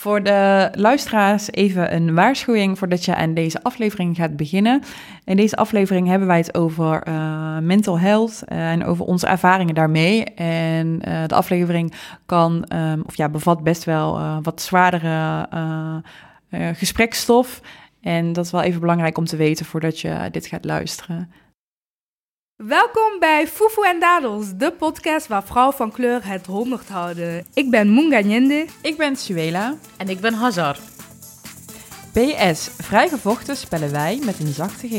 Voor de luisteraars even een waarschuwing voordat je aan deze aflevering gaat beginnen. In deze aflevering hebben wij het over uh, mental health en over onze ervaringen daarmee. En uh, de aflevering kan, um, of ja, bevat best wel wat zwaardere gesprekstof. En dat is wel even belangrijk om te weten voordat je dit gaat luisteren. Welkom bij Fufu en Dadels, de podcast waar vrouwen van kleur het honderd houden. Ik ben Munga Nyende. Ik ben Suela. En ik ben Hazar. PS, vrijgevochten spellen wij met een zachte G.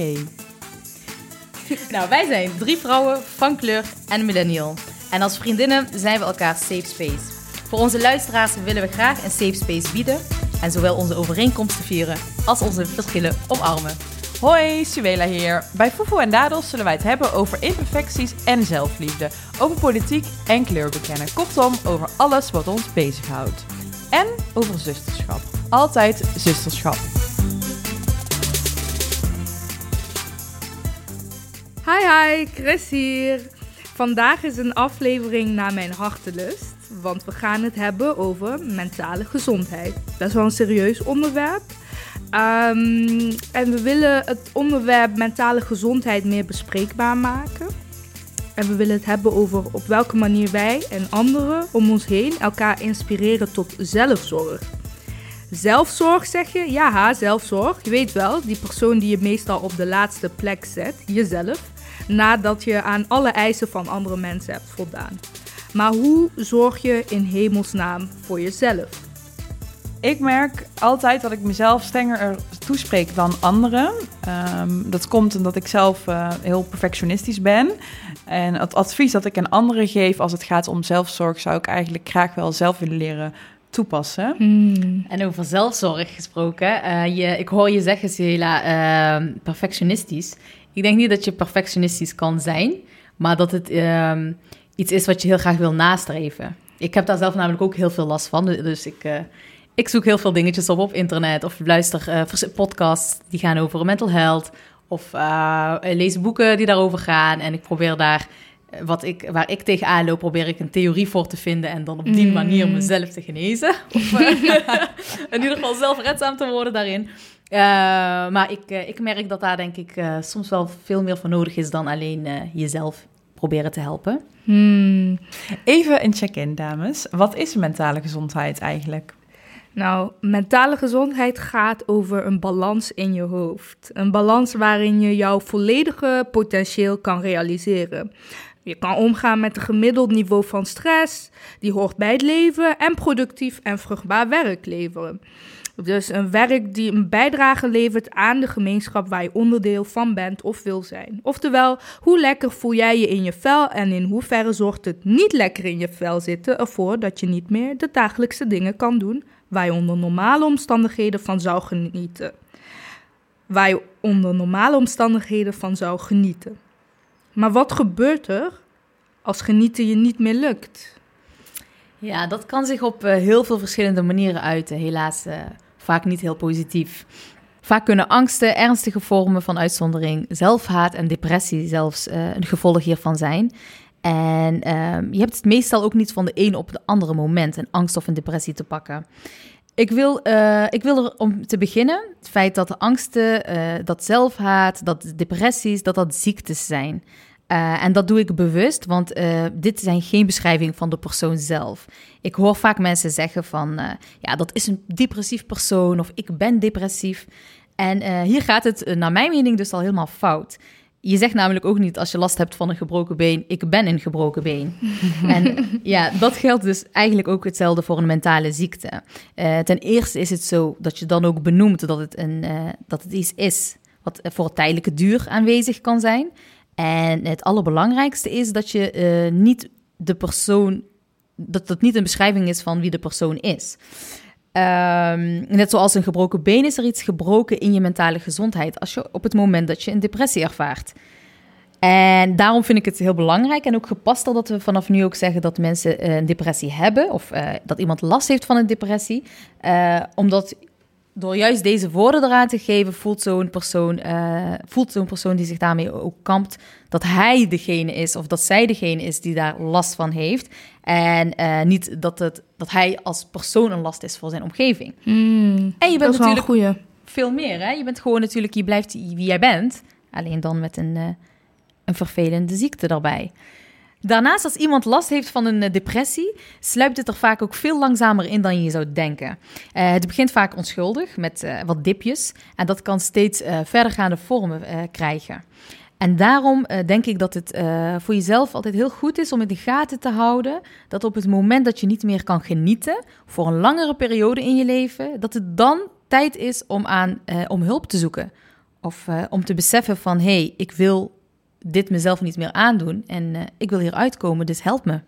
nou, wij zijn drie vrouwen van kleur en millennial. En als vriendinnen zijn we elkaar safe space. Voor onze luisteraars willen we graag een safe space bieden en zowel onze overeenkomsten vieren als onze verschillen omarmen. Hoi, Suela hier. Bij Fufu en Dadels zullen wij het hebben over imperfecties en zelfliefde, over politiek en kleur bekennen. Kortom, over alles wat ons bezighoudt. En over zusterschap. Altijd zusterschap. Hi hi, Chris hier. Vandaag is een aflevering naar mijn hartelust, want we gaan het hebben over mentale gezondheid. Best wel een serieus onderwerp. Um, en we willen het onderwerp mentale gezondheid meer bespreekbaar maken. En we willen het hebben over op welke manier wij en anderen om ons heen elkaar inspireren tot zelfzorg. Zelfzorg zeg je? Ja, zelfzorg. Je weet wel, die persoon die je meestal op de laatste plek zet, jezelf, nadat je aan alle eisen van andere mensen hebt voldaan. Maar hoe zorg je in hemelsnaam voor jezelf? Ik merk altijd dat ik mezelf strenger toespreek dan anderen. Um, dat komt omdat ik zelf uh, heel perfectionistisch ben. En het advies dat ik aan anderen geef als het gaat om zelfzorg, zou ik eigenlijk graag wel zelf willen leren toepassen. Hmm. En over zelfzorg gesproken, uh, je, ik hoor je zeggen, Cela, uh, perfectionistisch. Ik denk niet dat je perfectionistisch kan zijn, maar dat het ehm, iets is wat je heel graag wil nastreven. Ik heb daar zelf namelijk ook heel veel last van, dus ik eh, ik zoek heel veel dingetjes op op internet of luister uh, podcasts die gaan over mental health of uh, lees boeken die daarover gaan en ik probeer daar eh, wat ik, waar ik tegenaan loop, probeer ik een theorie voor te vinden en dan op die mm. manier mezelf te genezen. Of in ieder geval zelfredzaam te worden daarin. Uh, maar ik, ik merk dat daar denk ik soms wel veel meer voor nodig is dan alleen jezelf proberen te helpen. Hmm. Even een check-in, dames. Wat is mentale gezondheid eigenlijk? Nou, mentale gezondheid gaat over een balans in je hoofd. Een balans waarin je jouw volledige potentieel kan realiseren. Je kan omgaan met een gemiddeld niveau van stress, die hoort bij het leven en productief en vruchtbaar werk leveren. Dus een werk die een bijdrage levert aan de gemeenschap waar je onderdeel van bent of wil zijn. Oftewel, hoe lekker voel jij je in je vel en in hoeverre zorgt het niet lekker in je vel zitten ervoor dat je niet meer de dagelijkse dingen kan doen je onder normale omstandigheden van zou genieten. Je onder normale omstandigheden van zou genieten. Maar wat gebeurt er als genieten je niet meer lukt? Ja, dat kan zich op uh, heel veel verschillende manieren uiten. Helaas uh, vaak niet heel positief. Vaak kunnen angsten, ernstige vormen van uitzondering, zelfhaat en depressie zelfs uh, een gevolg hiervan zijn. En ehm, je hebt het meestal ook niet van de een op de andere moment een angst of een depressie te pakken. Ik wil, uh, ik wil er om te beginnen het feit dat de angsten, uh, dat zelfhaat, dat depressies, dat dat ziektes zijn. Uh, en dat doe ik bewust, want dit zijn geen beschrijving van de persoon zelf. Ik hoor vaak mensen zeggen van, ja, dat is een depressief persoon of ik ben depressief. En hier gaat het, naar mijn mening, dus al helemaal fout. Je zegt namelijk ook niet als je last hebt van een gebroken been, ik ben een gebroken been. en ja, dat geldt dus eigenlijk ook hetzelfde voor een mentale ziekte. Uh, ten eerste is het zo dat je dan ook benoemt dat het, een, uh, dat het iets is wat voor tijdelijke duur aanwezig kan zijn. En het allerbelangrijkste is dat je uh, niet de persoon, dat dat niet een beschrijving is van wie de persoon is. Um, net zoals een gebroken been is er iets gebroken in je mentale gezondheid als je op het moment dat je een depressie ervaart. En daarom vind ik het heel belangrijk en ook gepast dat we vanaf nu ook zeggen dat mensen een depressie hebben of uh, dat iemand last heeft van een depressie. Uh, omdat door juist deze woorden eraan te geven, voelt zo'n persoon, voelt zo'n persoon die zich daarmee ook kampt, dat hij degene is of dat zij degene is die daar last van heeft. En uh, niet dat, het, dat hij als persoon een last is voor zijn omgeving. Mm, en je bent natuurlijk goeie. veel meer. Hè? Je bent gewoon natuurlijk, je blijft wie jij bent. Alleen dan met een, uh, een vervelende ziekte daarbij. Daarnaast, als iemand last heeft van een eh, depressie, sluipt het er vaak ook veel langzamer in dan je zou denken. Uh, het begint vaak onschuldig met uh, wat dipjes en dat kan steeds uh, verdergaande vormen krijgen. En daarom denk ik dat het voor jezelf altijd heel goed is om in de gaten te houden dat op het moment dat je niet meer kan genieten voor een langere periode in je leven, dat het dan tijd is om, aan, om hulp te zoeken. Of om te beseffen van hé, hey, ik wil dit mezelf niet meer aandoen en ik wil hier uitkomen, dus help me.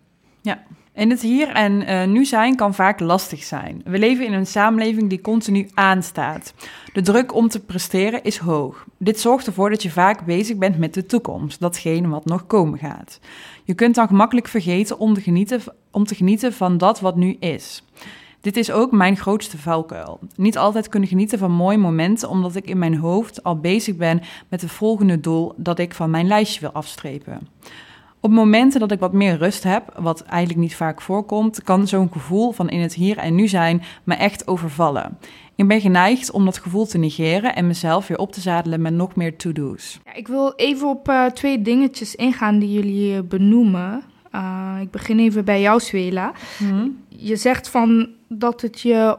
Ja, en het hier en uh, nu zijn kan vaak lastig zijn. We leven in een samenleving die continu aanstaat. De druk om te presteren is hoog. Dit zorgt ervoor dat je vaak bezig bent met de toekomst, datgene wat nog komen gaat. Je kunt dan gemakkelijk vergeten om te genieten, om te genieten van dat wat nu is. Dit is ook mijn grootste valkuil. Niet altijd kunnen genieten van mooie momenten, omdat ik in mijn hoofd al bezig ben met het volgende doel dat ik van mijn lijstje wil afstrepen. Op momenten dat ik wat meer rust heb, wat eigenlijk niet vaak voorkomt, kan zo'n gevoel van in het hier en nu zijn me echt overvallen. Ik ben geneigd om dat gevoel te negeren en mezelf weer op te zadelen met nog meer to-do's. Ja, ik wil even op uh, twee dingetjes ingaan die jullie benoemen. Uh, ik begin even bij jou, Swela. Mm. Je zegt van dat het je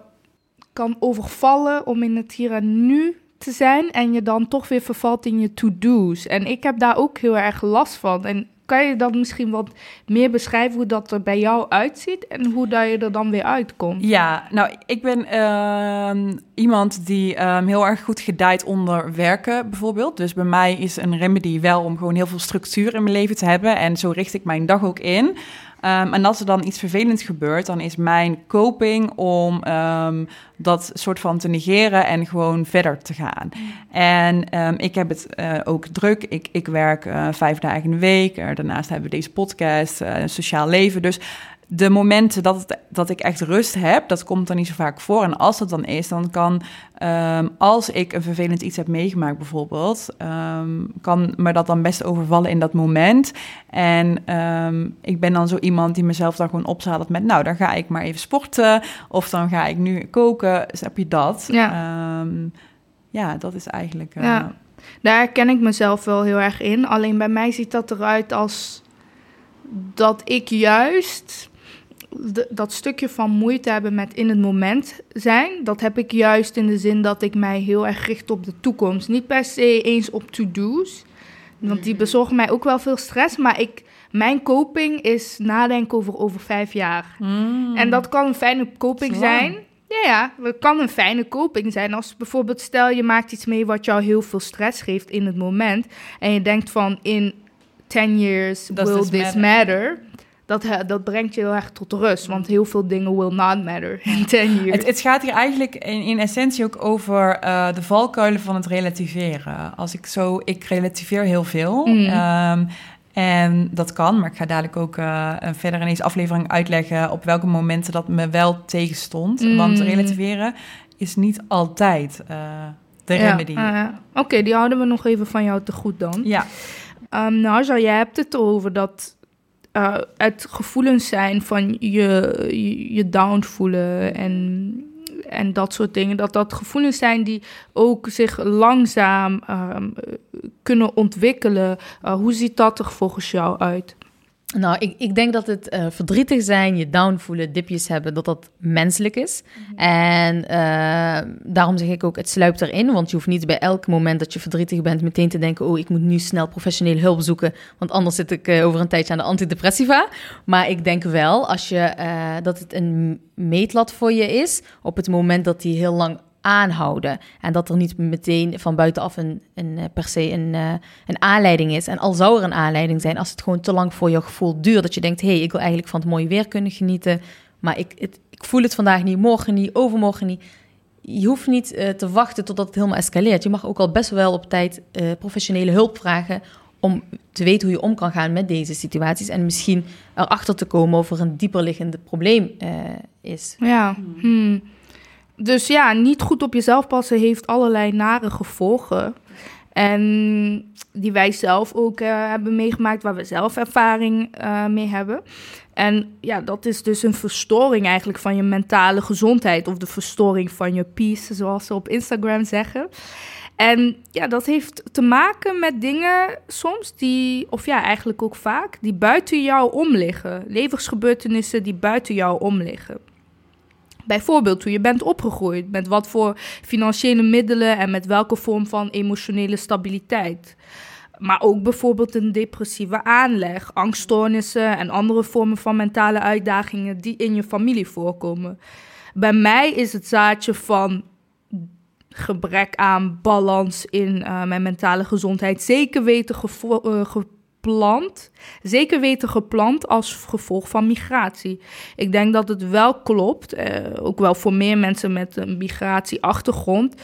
kan overvallen om in het hier en nu te zijn en je dan toch weer vervalt in je to-do's. En ik heb daar ook heel erg last van. En kan je dan misschien wat meer beschrijven hoe dat er bij jou uitziet en hoe dat je er dan weer uitkomt? Ja, nou, ik ben uh, iemand die um, heel erg goed gedijt onder werken, bijvoorbeeld. Dus bij mij is een remedy wel om gewoon heel veel structuur in mijn leven te hebben. En zo richt ik mijn dag ook in. Um, en als er dan iets vervelends gebeurt, dan is mijn coping om um, dat soort van te negeren en gewoon verder te gaan. En um, ik heb het uh, ook druk. Ik, ik werk uh, vijf dagen in de week. Uh, daarnaast hebben we deze podcast, een sociaal leven. Dus de momenten dat, het, dat ik echt rust heb, dat komt dan niet zo vaak voor. En als dat dan is, dan kan, um, als ik een vervelend iets heb meegemaakt bijvoorbeeld, um, kan me dat dan best overvallen in dat moment. En um, ik ben dan zo iemand die mezelf dan gewoon opzadelt met, nou, dan ga ik maar even sporten, of dan ga ik nu koken. Dus heb je dat? Ja, ja dat is eigenlijk... Uh, ja. Daar herken ik mezelf wel heel erg in. Alleen bij mij ziet dat eruit als dat ik juist dat stukje van moeite hebben met in het moment zijn, dat heb ik juist in de zin dat ik mij heel erg richt op de toekomst. Niet per se eens op to-do's, want die bezorgen mij ook wel veel stress, maar ik, mijn coping is nadenken over over vijf jaar. Mm. En dat kan een fijne coping zijn. Ja, ja, het kan een fijne coping zijn. Als bijvoorbeeld, stel je maakt iets mee wat jou heel veel stress geeft in het moment. En je denkt van in 10 years will this, this matter. Dat, dat brengt je heel erg tot rust. Want heel veel dingen will not matter in 10 years. Het, het, gaat hier eigenlijk in, in essentie ook over uh, de valkuilen van het relativeren. Als ik zo, ik relativeer heel veel. Mm. Um, en dat kan, maar ik ga dadelijk ook uh, verder in deze aflevering uitleggen op welke momenten dat me wel tegenstond. Mm. Want relativeren is niet altijd uh, de ja, remedy. Uh, Oké, okay, die houden we nog even van jou te goed dan. Ja. Um, nou, jij hebt het over dat uh, het gevoelens zijn van je, je down voelen en, en dat soort dingen. Dat dat gevoelens zijn die ook zich langzaam um, kunnen ontwikkelen. Uh, hoe ziet dat er volgens jou uit? Nou, ik, ik denk dat het uh, verdrietig zijn, je down voelen, dipjes hebben, dat dat menselijk is. Mm-hmm. En uh, daarom zeg ik ook, het sluipt erin. Want je hoeft niet bij elk moment dat je verdrietig bent meteen te denken... oh, ik moet nu snel professionele hulp zoeken... want anders zit ik uh, over een tijdje aan de antidepressiva. Maar ik denk wel, als je, dat het een meetlat voor je is... op het moment dat die heel lang aanhouden. En dat er niet meteen van buitenaf een, een, per se een, een aanleiding is. En al zou er een aanleiding zijn, als het gewoon te lang voor jouw gevoel duurt, dat je denkt, hé, hey, ik wil eigenlijk van het mooie weer kunnen genieten, maar ik, het, ik voel het vandaag niet, morgen niet, overmorgen niet. Je hoeft niet uh, te wachten totdat het helemaal escaleert. Je mag ook al best wel op tijd uh, professionele hulp vragen om te weten hoe je om kan gaan met deze situaties en misschien erachter te komen of er een dieperliggende probleem uh, is. Ja, hmm. Dus ja, niet goed op jezelf passen heeft allerlei nare gevolgen. En die wij zelf ook uh, hebben meegemaakt, waar we zelf ervaring uh, mee hebben. En ja, dat is dus een verstoring eigenlijk van je mentale gezondheid. Of de verstoring van je peace, zoals ze op Instagram zeggen. En ja, dat heeft te maken met dingen soms die, of ja, eigenlijk ook vaak, die buiten jou om liggen. Levensgebeurtenissen die buiten jou om liggen. Bijvoorbeeld hoe je bent opgegroeid, met wat voor financiële middelen en met welke vorm van emotionele stabiliteit. Maar ook bijvoorbeeld een depressieve aanleg, angststoornissen en andere vormen van mentale uitdagingen die in je familie voorkomen. Bij mij is het zaadje van gebrek aan balans in uh, mijn mentale gezondheid zeker weten uh, geplant. Zeker weten geplant als gevolg van migratie. Ik denk dat het wel klopt, uh, ook wel voor meer mensen met een migratieachtergrond.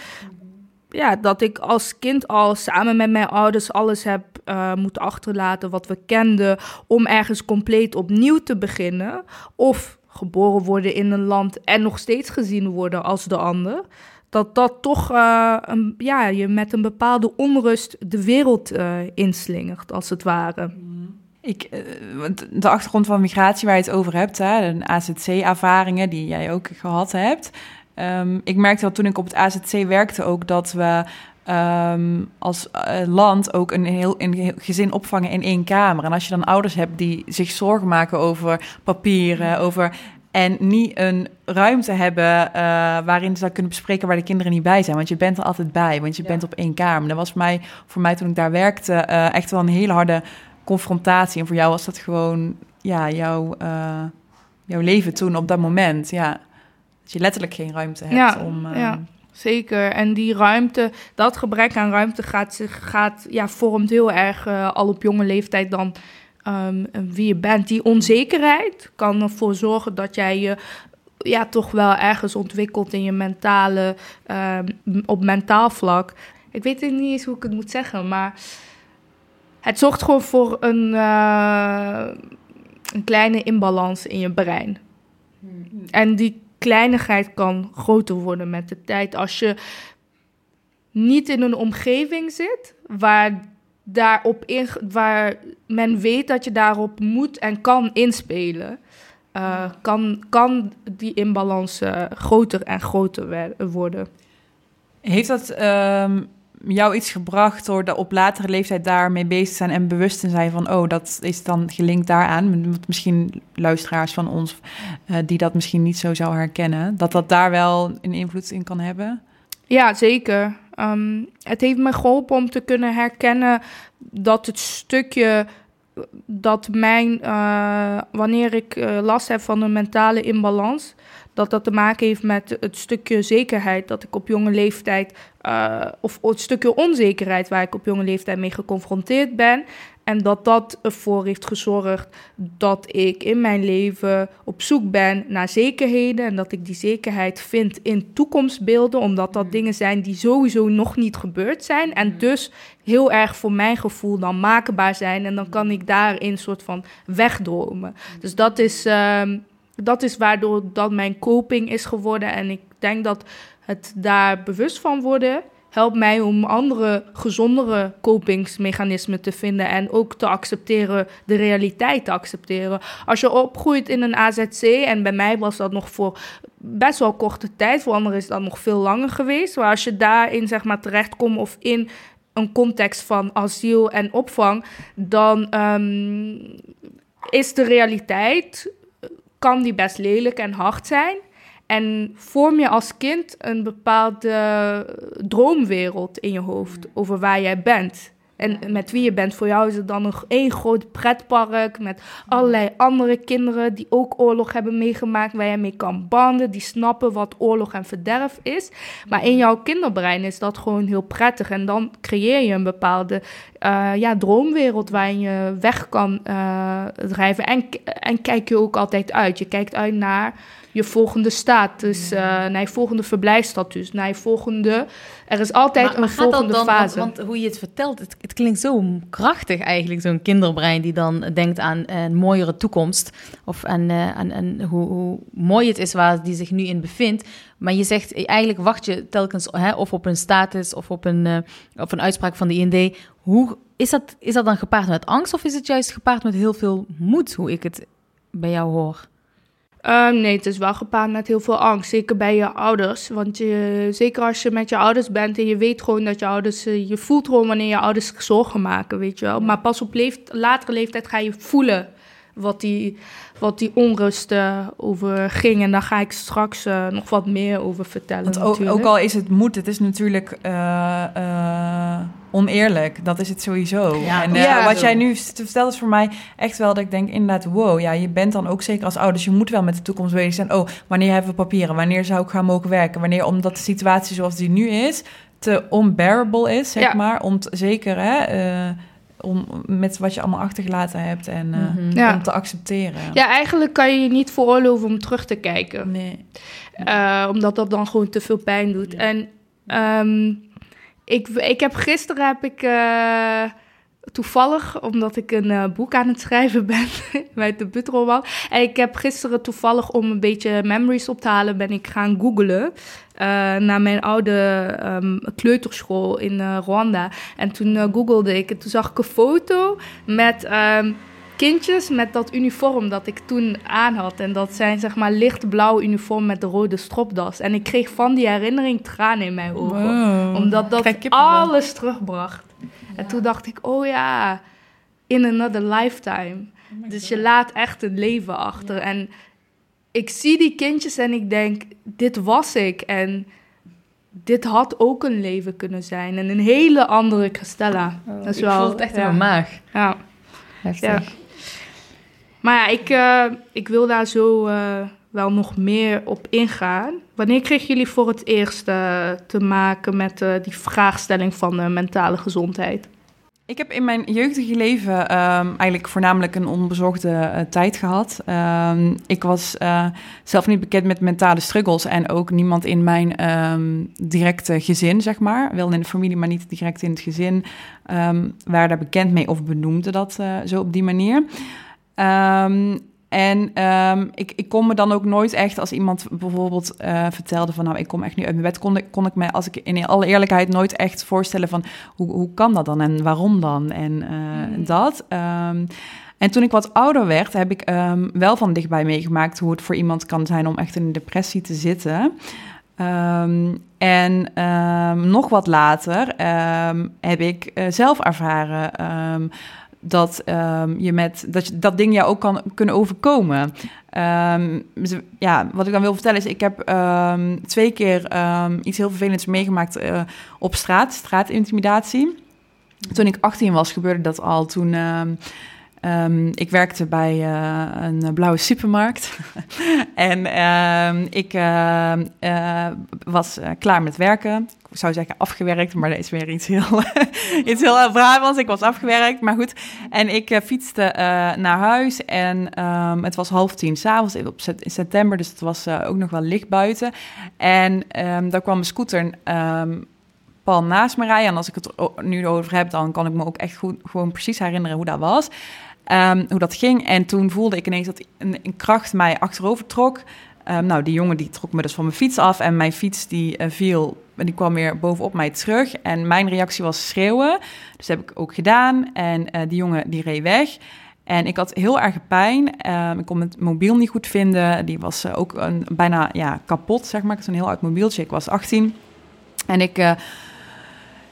Ja, dat ik als kind al samen met mijn ouders alles heb uh, moeten achterlaten wat we kenden. om ergens compleet opnieuw te beginnen. Of geboren worden in een land en nog steeds gezien worden als de ander dat dat toch uh, een, ja, je met een bepaalde onrust de wereld uh, inslingert, als het ware. Ik, uh, de achtergrond van migratie waar je het over hebt, hè, de AZC-ervaringen die jij ook gehad hebt. Um, ik merkte dat toen ik op het AZC werkte ook dat we um, als land ook een heel een gezin opvangen in één kamer. En als je dan ouders hebt die zich zorgen maken over papieren, over en niet een ruimte hebben uh, waarin ze dat kunnen bespreken waar de kinderen niet bij zijn. Want je bent er altijd bij, want je bent op één kamer. Dat was voor mij, voor mij toen ik daar werkte uh, echt wel een hele harde confrontatie. En voor jou was dat gewoon ja, jouw, uh, jouw leven toen op dat moment. Ja. Dat je letterlijk geen ruimte hebt ja, om... ja. Zeker. En die ruimte, dat gebrek aan ruimte gaat zich, gaat, ja, vormt heel erg al op jonge leeftijd dan um, wie je bent. Die onzekerheid kan ervoor zorgen dat jij je ja, toch wel ergens ontwikkelt in je mentale, um, op mentaal vlak. Ik weet niet eens hoe ik het moet zeggen, maar het zorgt gewoon voor een, uh, een kleine inbalans in je brein. Hmm. En die kleinigheid kan groter worden met de tijd als je niet in een omgeving zit waar daarop in, waar men weet dat je daarop moet en kan inspelen, uh, kan, kan die inbalans uh, groter en groter worden. Heeft dat um, jou iets gebracht door de op latere leeftijd daarmee bezig te zijn en bewust te zijn van, oh, dat is dan gelinkt daaraan? Misschien luisteraars van ons uh, die dat misschien niet zo zou herkennen, dat dat daar wel een invloed in kan hebben? Ja, zeker. Um, het heeft me geholpen om te kunnen herkennen dat het stukje dat mijn, uh, wanneer ik uh, last heb van een mentale inbalans, dat dat te maken heeft met het stukje zekerheid dat ik op jonge leeftijd, uh, of het stukje onzekerheid waar ik op jonge leeftijd mee geconfronteerd ben. En dat dat ervoor heeft gezorgd dat ik in mijn leven op zoek ben naar zekerheden. En dat ik die zekerheid vind in toekomstbeelden. Omdat dat mm. dingen zijn die sowieso nog niet gebeurd zijn. En mm. dus heel erg voor mijn gevoel dan maakbaar zijn. En dan kan ik daarin een soort van wegdromen. Mm. Dus dat is, uh, dat is waardoor dat mijn coping is geworden. En ik denk dat het daar bewust van worden helpt mij om andere, gezondere kopingsmechanismen te vinden en ook te accepteren, de realiteit te accepteren. Als je opgroeit in een AZC, en bij mij was dat nog voor best wel korte tijd, voor anderen is dat nog veel langer geweest, maar als je daarin zeg maar terechtkomt of in een context van asiel en opvang, dan um, is de realiteit, kan die best lelijk en hard zijn. En vorm je als kind een bepaalde droomwereld in je hoofd over waar jij bent. En met wie je bent. Voor jou is het dan nog één groot pretpark met allerlei andere kinderen die ook oorlog hebben meegemaakt, waar je mee kan banden, die snappen wat oorlog en verderf is. Maar in jouw kinderbrein is dat gewoon heel prettig. En dan creëer je een bepaalde uh, ja, droomwereld waarin je weg kan uh, drijven. En, en kijk je ook altijd uit. Je kijkt uit naar je volgende status, uh, naar je volgende verblijfstatus, naar je volgende. Er is altijd een volgende dan, fase. Want, hoe je het vertelt, het, het klinkt zo krachtig eigenlijk, zo'n kinderbrein die dan denkt aan een mooiere toekomst. Of aan, uh, aan, aan hoe, hoe, mooi het is waar die zich nu in bevindt. Maar je zegt eigenlijk wacht je telkens hè, of op een status of op een, uh, op een uitspraak van de IND. Hoe is dat, is dat dan gepaard met angst of is het juist gepaard met heel veel moed, hoe ik het bij jou hoor? Um, nee, het is wel gepaard met heel veel angst. Zeker bij je ouders. Want je, zeker als je met je ouders bent en je weet gewoon dat je ouders. Eh, je voelt gewoon wanneer je ouders zorgen maken, weet je wel. Maar pas op leeft, latere leeftijd ga je voelen wat die, wat die onrust uh, over ging. En daar ga ik straks uh, nog wat meer over vertellen. Want ook, ook, al is het moed, het is natuurlijk oneerlijk. Dat is het sowieso. Ja, en ja, wat jij nu vertelt is voor mij echt wel dat ik denk inderdaad, wow, ja, je bent dan ook zeker als ouders, je moet wel met de toekomst bezig zijn. Oh, wanneer hebben we papieren? Wanneer zou ik gaan mogen werken? Wanneer, omdat de situatie zoals die nu is, te unbearable is, zeg maar. Om zeker, hè, uh, om, met wat je allemaal achtergelaten hebt en uh, mm -hmm. ja. om te accepteren. Ja, eigenlijk kan je je niet veroorloven om terug te kijken. Nee. Uh, omdat dat dan gewoon te veel pijn doet. En um, ik, ik heb gisteren heb ik uh, toevallig, omdat ik een uh, boek aan het schrijven ben met de butroman. En ik heb gisteren toevallig om een beetje memories op te halen, ben ik gaan googlen. Uh, naar mijn oude um, kleuterschool in Rwanda. En toen googelde ik en toen zag ik een foto met um, kindjes met dat uniform dat ik toen aan had. En dat zijn zeg maar lichtblauw uniform met de rode stropdas. En ik kreeg van die herinnering tranen in mijn ogen. Wow. Omdat dat alles terugbracht. En toen dacht ik, oh ja, in another lifetime. Oh dus je laat echt een leven achter. Ja. En ik zie die kindjes en ik denk, dit was ik. En dit had ook een leven kunnen zijn. En een hele andere Christella. Oh, dat is ik wel, voel het echt ja. in mijn maag. Ja. Heftig. Maar ja, ik, uh, ik wil daar zo uh, wel nog meer op ingaan. Wanneer kregen jullie voor het eerst uh, te maken met die vraagstelling van mentale gezondheid? Ik heb in mijn jeugdige leven um, eigenlijk voornamelijk een onbezorgde tijd gehad. Um, ik was zelf niet bekend met mentale struggles en ook niemand in mijn um, directe gezin, zeg maar. Wel in de familie, maar niet direct in het gezin. waren daar bekend mee of benoemde dat zo op die manier. Um, en um, ik, ik kon me dan ook nooit echt, als iemand bijvoorbeeld uh, vertelde van nou, ik kom echt nu uit mijn bed, kon ik, kon ik me, als ik in alle eerlijkheid, nooit echt voorstellen van hoe, hoe kan dat dan en waarom dan en uh, mm. dat. Um, en toen ik wat ouder werd, heb ik um, wel van dichtbij meegemaakt hoe het voor iemand kan zijn om echt in een depressie te zitten. Um, en um, nog wat later um, heb ik uh, zelf ervaren dat um, je met dat, dat ding jou ook kan kunnen overkomen. Um, ja, wat ik dan wil vertellen is, ik heb um, twee keer iets heel vervelends meegemaakt uh, op straat, straatintimidatie. Toen ik 18 was, gebeurde dat al. Toen ik werkte bij uh, een blauwe supermarkt. en ik uh, was klaar met werken. Zou zeggen afgewerkt, maar dat is weer iets heel, iets heel Brabants. Ik was afgewerkt, maar goed. En ik fietste naar huis en um, het was half tien s'avonds in september, dus het was ook nog wel licht buiten. En daar kwam een scooter pal naast me rijden. En als ik het nu over heb, dan kan ik me ook echt goed, gewoon precies herinneren hoe dat was. Um, hoe dat ging. En toen voelde ik ineens dat een, een kracht mij achterover trok. Um, nou, die jongen die trok me dus van mijn fiets af. En mijn fiets die uh, viel, die kwam weer bovenop mij terug. En mijn reactie was schreeuwen. Dus dat heb ik ook gedaan. En uh, die jongen die reed weg. En ik had heel erg pijn. Um, ik kon het mobiel niet goed vinden. Die was uh, ook een, bijna ja, kapot, zeg maar. Een heel oud mobieltje. Ik was 18. En ik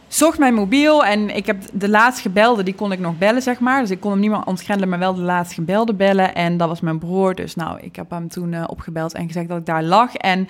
zocht mijn mobiel en ik heb de laatst gebelde, die kon ik nog bellen, zeg maar. Dus ik kon hem niet meer ontgrendelen, maar wel de laatst gebelde bellen. En dat was mijn broer. Dus nou, ik heb hem toen opgebeld en gezegd dat ik daar lag. En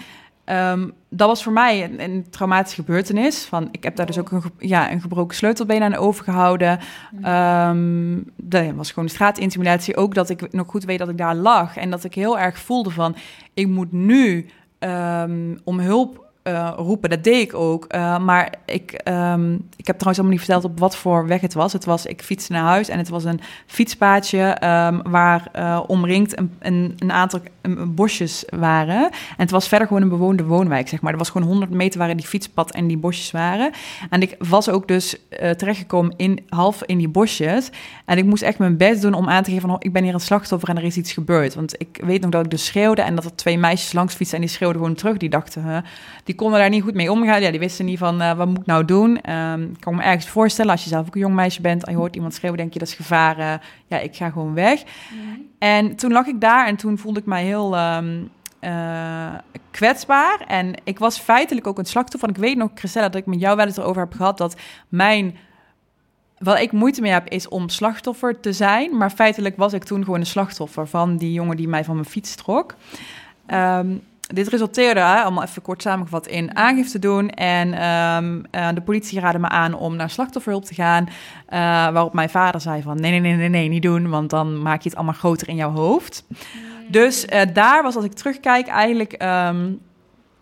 um, dat was voor mij een, een, traumatische gebeurtenis. Van, ik heb daar dus ook een, ja, een gebroken sleutelbeen aan overgehouden. Um, dat was gewoon straatintimidatie. Ook dat ik nog goed weet dat ik daar lag. En dat ik heel erg voelde van, ik moet nu um, om hulp uh, roepen. Dat deed ik ook. Uh, maar ik, um, ik heb trouwens allemaal niet verteld op wat voor weg het was. Het was, ik fietste naar huis en het was een fietspaadje um, waar uh, omringd een, een, een aantal bosjes waren. En het was verder gewoon een bewoonde woonwijk, zeg maar. Er was gewoon 100 meter waar die fietspad en die bosjes waren. En ik was ook dus terechtgekomen in half in die bosjes. En ik moest echt mijn best doen om aan te geven van, oh, ik ben hier een slachtoffer en er is iets gebeurd. Want ik weet nog dat ik dus schreeuwde en dat er twee meisjes langs fietsen en die schreeuwden gewoon terug. Die dachten, die konden daar niet goed mee omgaan. Ja, die wisten niet van, uh, wat moet ik nou doen? Um, ik kan me ergens voorstellen, als je zelf ook een jong meisje bent en je hoort iemand schreeuwen, denk je, dat is gevaar. Uh, ja, ik ga gewoon weg. Mm. En toen lag ik daar en toen voelde ik mij heel... Um, uh, kwetsbaar. En ik was feitelijk ook een slachtoffer. Want ik weet nog, Christella, dat ik met jou wel eens erover heb gehad... dat mijn wat ik moeite mee heb, is om slachtoffer te zijn. Maar feitelijk was ik toen gewoon een slachtoffer van die jongen die mij van mijn fiets trok. Um, dit resulteerde, allemaal even kort samengevat, in aangifte doen. En um, uh, de politie raadde me aan om naar slachtofferhulp te gaan. Uh, waarop mijn vader zei van, nee, nee, nee, nee, nee, niet doen. Want dan maak je het allemaal groter in jouw hoofd. Dus uh, daar was, als ik terugkijk, eigenlijk... Um,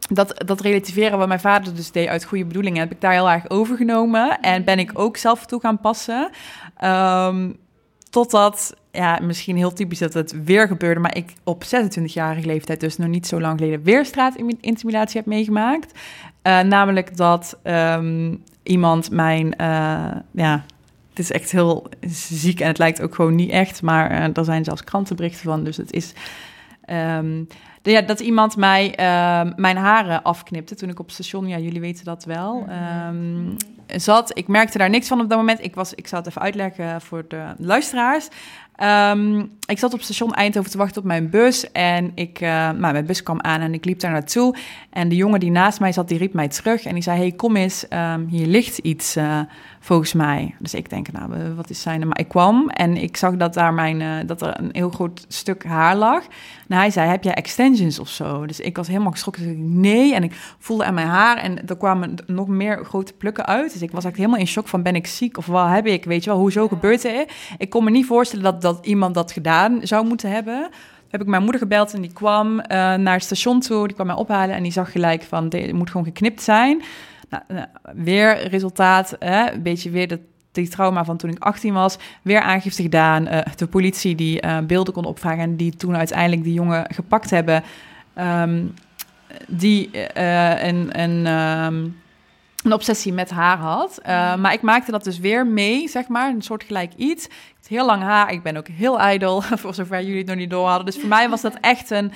dat, dat relativeren wat mijn vader dus deed uit goede bedoelingen, heb ik daar heel erg overgenomen. En ben ik ook zelf toe gaan passen. Um, totdat, ja, misschien heel typisch dat het weer gebeurde, maar ik op 26-jarige leeftijd, dus nog niet zo lang geleden, weer straatintimidatie heb meegemaakt. Uh, namelijk dat um, iemand mijn, uh, ja, het is echt heel ziek en het lijkt ook gewoon niet echt, maar uh, er zijn zelfs krantenberichten van, dus het is. Um, ja, dat iemand mij uh, mijn haren afknipte toen ik op station, ja, jullie weten dat wel, um, zat. Ik merkte daar niks van op dat moment. Ik, was, ik zal het even uitleggen voor de luisteraars. Um, ik zat op station Eindhoven te wachten op mijn bus. En ik, uh, nou, mijn bus kwam aan en ik liep daar naartoe. En de jongen die naast mij zat, die riep mij terug. En die zei, hey, kom eens, um, hier ligt iets uh, volgens mij. Dus ik denk, nou, wat is zijn Maar ik kwam en ik zag dat, daar mijn, uh, dat er een heel groot stuk haar lag. En hij zei, heb jij extensions of zo? Dus ik was helemaal geschrokken. Dus ik, nee. En ik voelde aan mijn haar en er kwamen nog meer grote plukken uit. Dus ik was eigenlijk helemaal in shock van, ben ik ziek of wat heb ik? Weet je wel, hoezo gebeurt het? Ik kon me niet voorstellen dat, dat iemand dat gedaan zou moeten hebben heb ik mijn moeder gebeld en die kwam uh, naar het station toe. Die kwam mij ophalen en die zag gelijk van, dit moet gewoon geknipt zijn. Nou, nou, weer resultaat, hè, een beetje weer dat die trauma van toen ik 18 was, weer aangifte gedaan. Uh, de politie die uh, beelden kon opvragen en die toen uiteindelijk die jongen gepakt hebben. Um, die uh, een, een, um, een obsessie met haar had. maar ik maakte dat dus weer mee, zeg maar, een soort gelijk iets. Heel lang haar, ik ben ook heel ijdel, voor zover jullie het nog niet door hadden. Dus voor mij was dat echt een...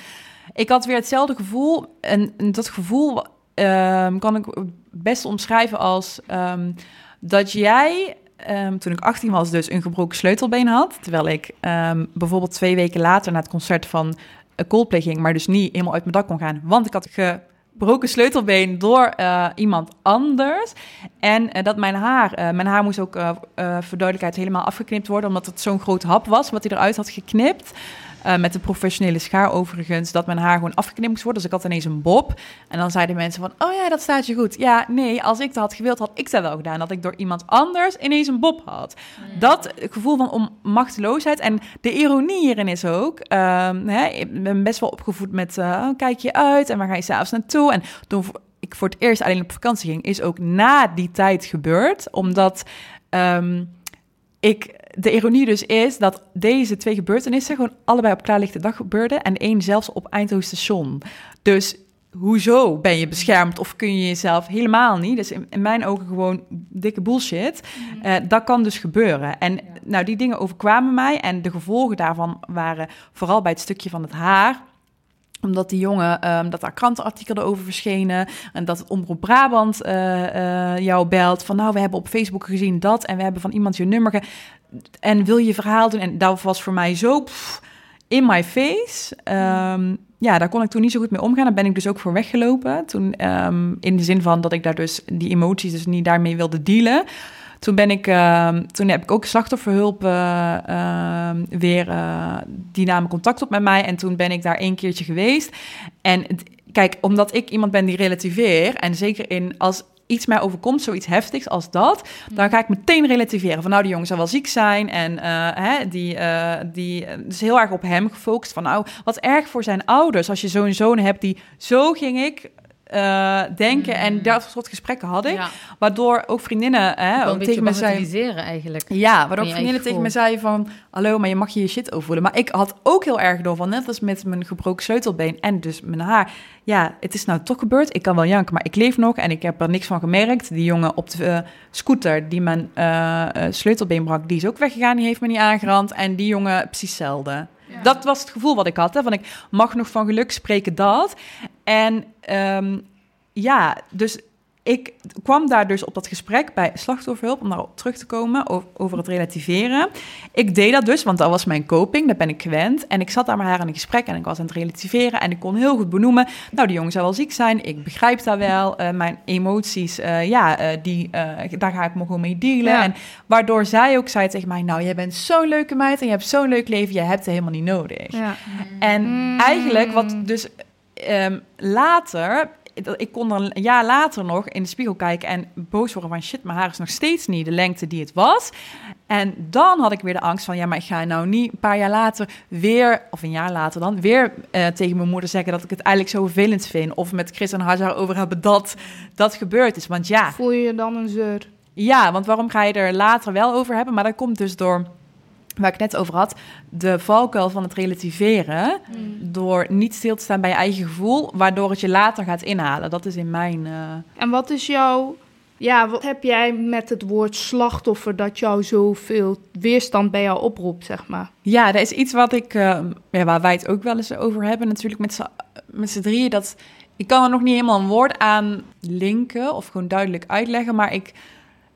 Ik had weer hetzelfde gevoel. En, en dat gevoel um, kan ik best omschrijven als um, dat jij, um, toen ik 18 was, dus een gebroken sleutelbeen had. Terwijl ik bijvoorbeeld twee weken later naar het concert van Coldplay ging, maar dus niet helemaal uit mijn dak kon gaan, want ik had gebroken sleutelbeen door uh, iemand anders. En uh, dat mijn haar, mijn haar moest ook voor duidelijkheid helemaal afgeknipt worden, omdat het zo'n groot hap was wat hij eruit had geknipt. Uh, met de professionele schaar overigens, dat mijn haar gewoon afgeknipt moest worden. Dus ik had ineens een bob. En dan zeiden mensen van, oh ja, dat staat je goed. Ja, nee, als ik dat had gewild, had ik dat wel gedaan. Dat ik door iemand anders ineens een bob had. Mm. Dat gevoel van machteloosheid. En de ironie hierin is ook, um, hè, ik ben best wel opgevoed met, uh, oh, kijk je uit en waar ga je s'avonds naartoe? En toen ik voor het eerst alleen op vakantie ging, is ook na die tijd gebeurd. Omdat... Um, ik de ironie dus is dat deze twee gebeurtenissen gewoon allebei op klaarlichte dag gebeurden en één zelfs op Eindhoven station. Dus hoezo ben je beschermd of kun je jezelf helemaal niet? Dus in, mijn ogen gewoon dikke bullshit. Uh, dat kan dus gebeuren. En nou, die dingen overkwamen mij en de gevolgen daarvan waren vooral bij het stukje van het haar omdat die jongen, um, dat daar krantenartikelen over verschenen. En dat Omroep Brabant uh, uh, jou belt. Van nou, we hebben op Facebook gezien dat. En we hebben van iemand je nummer. Ge en wil je verhaal doen? En dat was voor mij zo in my face. Um, ja, daar kon ik toen niet zo goed mee omgaan. Daar ben ik dus ook voor weggelopen. Toen, um, in de zin van dat ik daar dus die emoties dus niet daarmee wilde dealen. Toen ben ik, uh, toen heb ik ook slachtofferhulp uh, weer, uh, die namen contact op met mij. En toen ben ik daar één keertje geweest. En kijk, omdat ik iemand ben die relativeer, en zeker in als iets mij overkomt, zoiets heftigs als dat, dan ga ik meteen relativeren. Van nou, die jongen zal wel ziek zijn. En uh, hè, die, uh, die is heel erg op hem gefocust. Van nou, wat erg voor zijn ouders. Als je zo'n zoon hebt die zo ging ik eh, denken. En Mm. dat soort gesprekken had ik. Ja, Waardoor ook vriendinnen hè, ook tegen me zeiden... eigenlijk. Ja, waardoor ook vriendinnen tegen me zeiden van... Hallo, maar je mag je je shit overvoelen. Maar ik had ook heel erg door van... Net als met mijn gebroken sleutelbeen en dus mijn haar. Ja, het is nou toch gebeurd. Ik kan wel janken, maar ik leef nog. En ik heb er niks van gemerkt. Die jongen op de eh, scooter die mijn eh, sleutelbeen brak... die is ook weggegaan. Die heeft me niet aangerand. En die jongen precies hetzelfde. Dat was het gevoel wat ik had. Hè, van ik mag nog van geluk spreken dat. En ehm, ja, dus ik kwam daar dus op dat gesprek bij slachtofferhulp om daarop terug te komen over, over het relativeren. Ik deed dat dus, want dat was mijn coping, dat ben ik gewend. En ik zat daar met haar in een gesprek en ik was aan het relativeren en ik kon heel goed benoemen. Nou, die jongen zou wel ziek zijn, ik begrijp dat wel. Eh, mijn emoties, eh, ja, eh, die, eh, daar ga ik me gewoon mee dealen. Ja. En waardoor zij ook zei tegen mij, nou, jij bent zo'n leuke meid en je hebt zo'n leuk leven, je hebt het helemaal niet nodig. Ja. En Mm. eigenlijk wat dus ehm, later, ik kon er een jaar later nog in de spiegel kijken en boos worden van shit, mijn haar is nog steeds niet de lengte die het was. En dan had ik weer de angst van ja, maar ik ga nou niet een paar jaar later weer, of een jaar later dan, weer eh, tegen mijn moeder zeggen dat ik het eigenlijk zo vervelend vind. Of met Chris en Hajar over hebben dat dat gebeurd is. Want ja, Voel je je dan een zeur? ja, want waarom ga je er later wel over hebben? Maar dat komt dus door, waar ik net over had, de valkuil van het relativeren. Door niet stil te staan bij je eigen gevoel, waardoor het je later gaat inhalen. Dat is in mijn... eh, En wat is jouw... Ja, wat heb jij met het woord slachtoffer dat jou zoveel weerstand bij jou oproept, zeg maar? Ja, dat is iets wat ik, eh, ja, waar wij het ook wel eens over hebben, natuurlijk met z'n, met z'n drieën. Dat, ik kan er nog niet helemaal een woord aan linken of gewoon duidelijk uitleggen, maar ik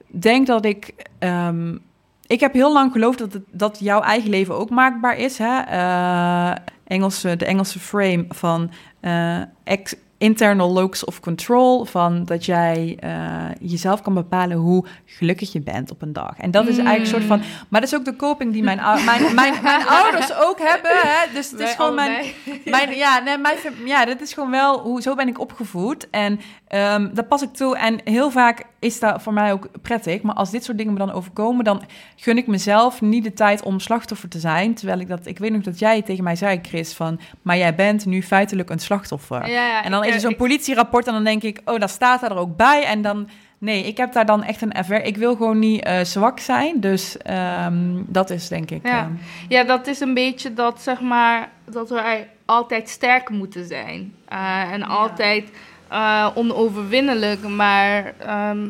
denk dat ik. ehm, ik heb heel lang geloofd dat, het, dat jouw eigen leven ook maakbaar is. Hè? Eh, Engelse, de Engelse frame van eh, ex- internal locus of control. Van dat jij eh, jezelf kan bepalen hoe gelukkig je bent op een dag. En dat is eigenlijk een soort van. Maar dat is ook de coping die mijn, mijn, mijn, mijn ouders ook hebben. Hè? Dus het is Wij gewoon mijn, mijn, ja, nee, mijn, ja, dat is gewoon wel hoe zo ben ik opgevoed. En ehm dat pas ik toe. En heel vaak is dat voor mij ook prettig. Maar als dit soort dingen me dan overkomen, dan gun ik mezelf niet de tijd om slachtoffer te zijn. Terwijl ik dat, ik weet nog dat jij tegen mij zei, Chris, van, maar jij bent nu feitelijk een slachtoffer. Ja, ja, en dan ik, is er eh, zo'n ik- politierapport en dan denk ik, oh, daar staat er ook bij. En dan, nee, ik heb daar dan echt een erver. Ik wil gewoon niet eh, zwak zijn. Dus ehm, dat is denk ik. Ja. ehm, Ja, dat is een beetje dat, zeg maar, dat wij altijd sterk moeten zijn. Eh, en altijd eh, onoverwinnelijk. Maar ehm,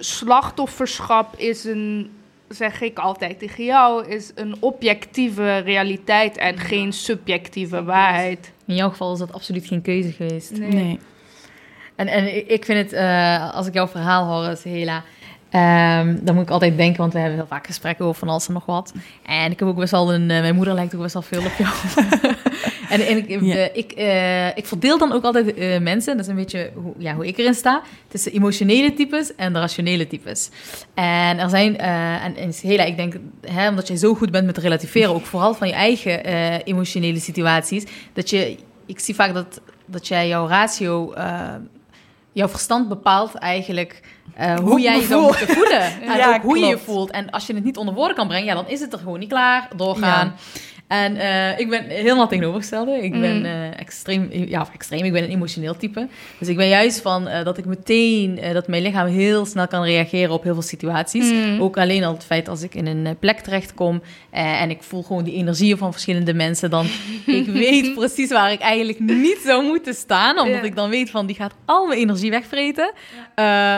slachtofferschap is een, zeg ik altijd tegen jou, is een objectieve realiteit en geen subjectieve waarheid. In jouw geval is dat absoluut geen keuze geweest. nee. En, en ik- vind het, eh, als ik jouw verhaal hoor, Sehela, ehm, dan moet ik altijd denken, want we hebben heel vaak gesprekken over van alles en nog wat. En ik heb ook best wel een, eh, mijn moeder lijkt ook best wel veel op jou. en en ik, Ja. eh, ik, eh, ik verdeel dan ook altijd eh, mensen, dat is een beetje hoe, ja, hoe ik erin sta, tussen emotionele types en de rationele types. En er zijn, eh, en, en ik denk, hè, omdat jij zo goed bent met relativeren, ook vooral van je eigen emotionele situaties, dat je, ik zie vaak dat, dat jij jouw ratio... jouw verstand bepaalt eigenlijk hoe, jij je zou moeten voelen. En Ja, ook hoe je je voelt. En als je het niet onder woorden kan brengen, ja, dan is het er gewoon niet klaar. Doorgaan. En eh, ik ben helemaal tegenovergestelde. Ik ben Mm. eh, extreem, ja, extreem, ik ben een emotioneel type. Dus ik ben juist van eh, dat ik meteen, dat mijn lichaam heel snel kan reageren op heel veel situaties. Mm. Ook alleen al het feit als ik in een plek terechtkom en ik voel gewoon die energieën van verschillende mensen, dan ik weet precies waar ik eigenlijk niet zou moeten staan, omdat ik dan weet van die gaat al mijn energie wegvreten.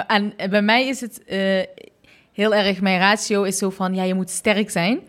En bij mij is het heel erg, mijn ratio is zo van, ja, je moet sterk zijn.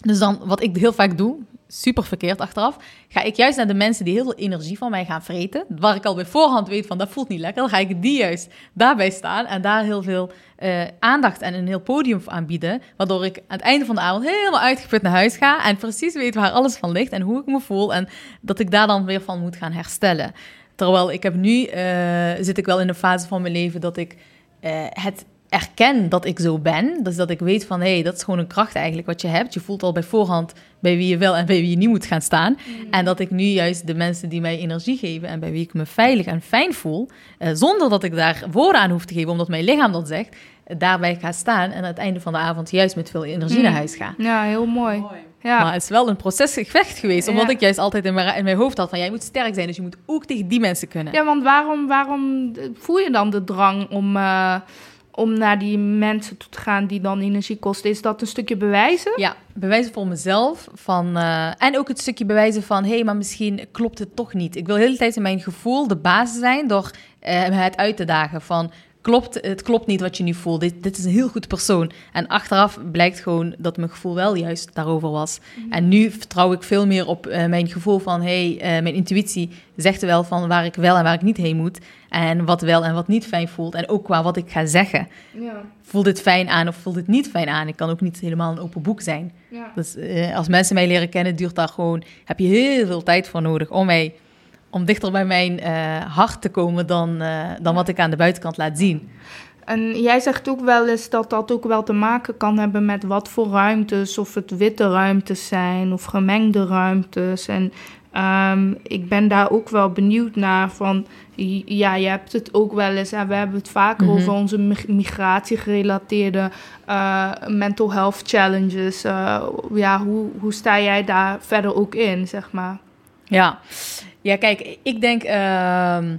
Dus dan, wat ik heel vaak doe, super verkeerd achteraf, ga ik juist naar de mensen die heel veel energie van mij gaan vreten, waar ik al bij voorhand weet van, dat voelt niet lekker, dan ga ik die juist daarbij staan en daar heel veel eh, aandacht en een heel podium voor aanbieden, waardoor ik aan het einde van de avond helemaal uitgeput naar huis ga en precies weet waar alles van ligt en hoe ik me voel en dat ik daar dan weer van moet gaan herstellen. Terwijl ik heb nu, eh, zit ik wel in een fase van mijn leven dat ik eh, het erken dat ik zo ben. Dus dat ik weet van, hé, hey, dat is gewoon een kracht eigenlijk wat je hebt. Je voelt al bij voorhand bij wie je wel en bij wie je niet moet gaan staan. En dat ik nu juist de mensen die mij energie geven en bij wie ik me veilig en fijn voel, eh, zonder dat ik daar woorden aan hoef te geven, omdat mijn lichaam dat zegt, daarbij ga staan en aan het einde van de avond juist met veel energie Mm. naar huis ga. Ja, heel mooi. Ja. Maar het is wel een procesgevecht geweest. Omdat Ja. ik juist altijd in mijn, in mijn hoofd had van... jij moet sterk zijn, dus je moet ook tegen die mensen kunnen. Ja, want waarom, waarom voel je dan de drang om, eh, om naar die mensen toe te gaan die dan energie kosten? Is dat een stukje bewijzen? Ja, bewijzen voor mezelf. Van, eh, en ook het stukje bewijzen van... hé, hey, maar misschien klopt het toch niet. Ik wil de hele tijd in mijn gevoel de basis zijn... door eh, het uit te dagen van... Klopt, het klopt niet wat je nu voelt. Dit, dit is een heel goed persoon. En achteraf blijkt gewoon dat mijn gevoel wel juist daarover was. En nu vertrouw ik veel meer op eh, mijn gevoel van... hey, eh, mijn intuïtie zegt er wel van waar ik wel en waar ik niet heen moet. En wat wel en wat niet fijn voelt. En ook qua wat ik ga zeggen. Ja. Voelt dit fijn aan of voelt dit niet fijn aan? Ik kan ook niet helemaal een open boek zijn. ja. Dus eh, als mensen mij leren kennen, duurt daar gewoon, heb je heel veel tijd voor nodig om mij, om dichter bij mijn eh, hart te komen dan, eh, dan wat ik aan de buitenkant laat zien. En jij zegt ook wel eens dat dat ook wel te maken kan hebben met wat voor ruimtes, of het witte ruimtes zijn of gemengde ruimtes. En ehm, ik ben daar ook wel benieuwd naar van, ja, je hebt het ook wel eens, en we hebben het vaker Mhm. over onze mig- migratiegerelateerde eh, mental health challenges. Ja, hoe, hoe sta jij daar verder ook in, zeg maar? Ja, ja kijk, ik denk ehm,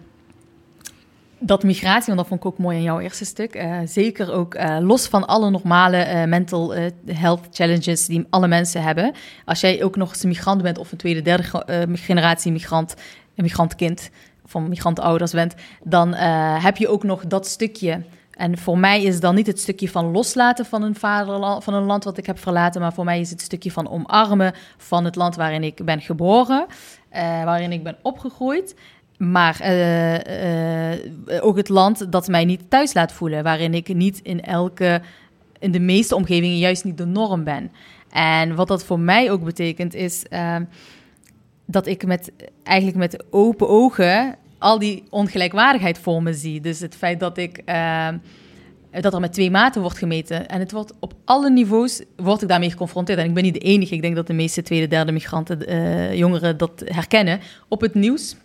dat migratie, want dat vond ik ook mooi in jouw eerste stuk, eh, zeker ook eh, los van alle normale eh, mental health challenges die alle mensen hebben. Als jij ook nog eens een migrant bent of een tweede, derde ge- generatie migrant, een migrantkind of een migrantenouders bent, dan heb je ook nog dat stukje. En voor mij is dan niet het stukje van loslaten van een vaderland, van een land wat ik heb verlaten, maar voor mij is het stukje van omarmen van het land waarin ik ben geboren, eh, waarin ik ben opgegroeid. Maar eh, eh, ook het land dat mij niet thuis laat voelen, waarin ik niet in elke, in de meeste omgevingen juist niet de norm ben. En wat dat voor mij ook betekent, is eh, dat ik met, eigenlijk met open ogen al die ongelijkwaardigheid voor me zie. Dus het feit dat ik. Eh, dat er met twee maten wordt gemeten. En het wordt op alle niveaus word ik daarmee geconfronteerd. En ik ben niet de enige. Ik denk dat de meeste tweede, derde migranten, eh, jongeren dat herkennen. Op het nieuws,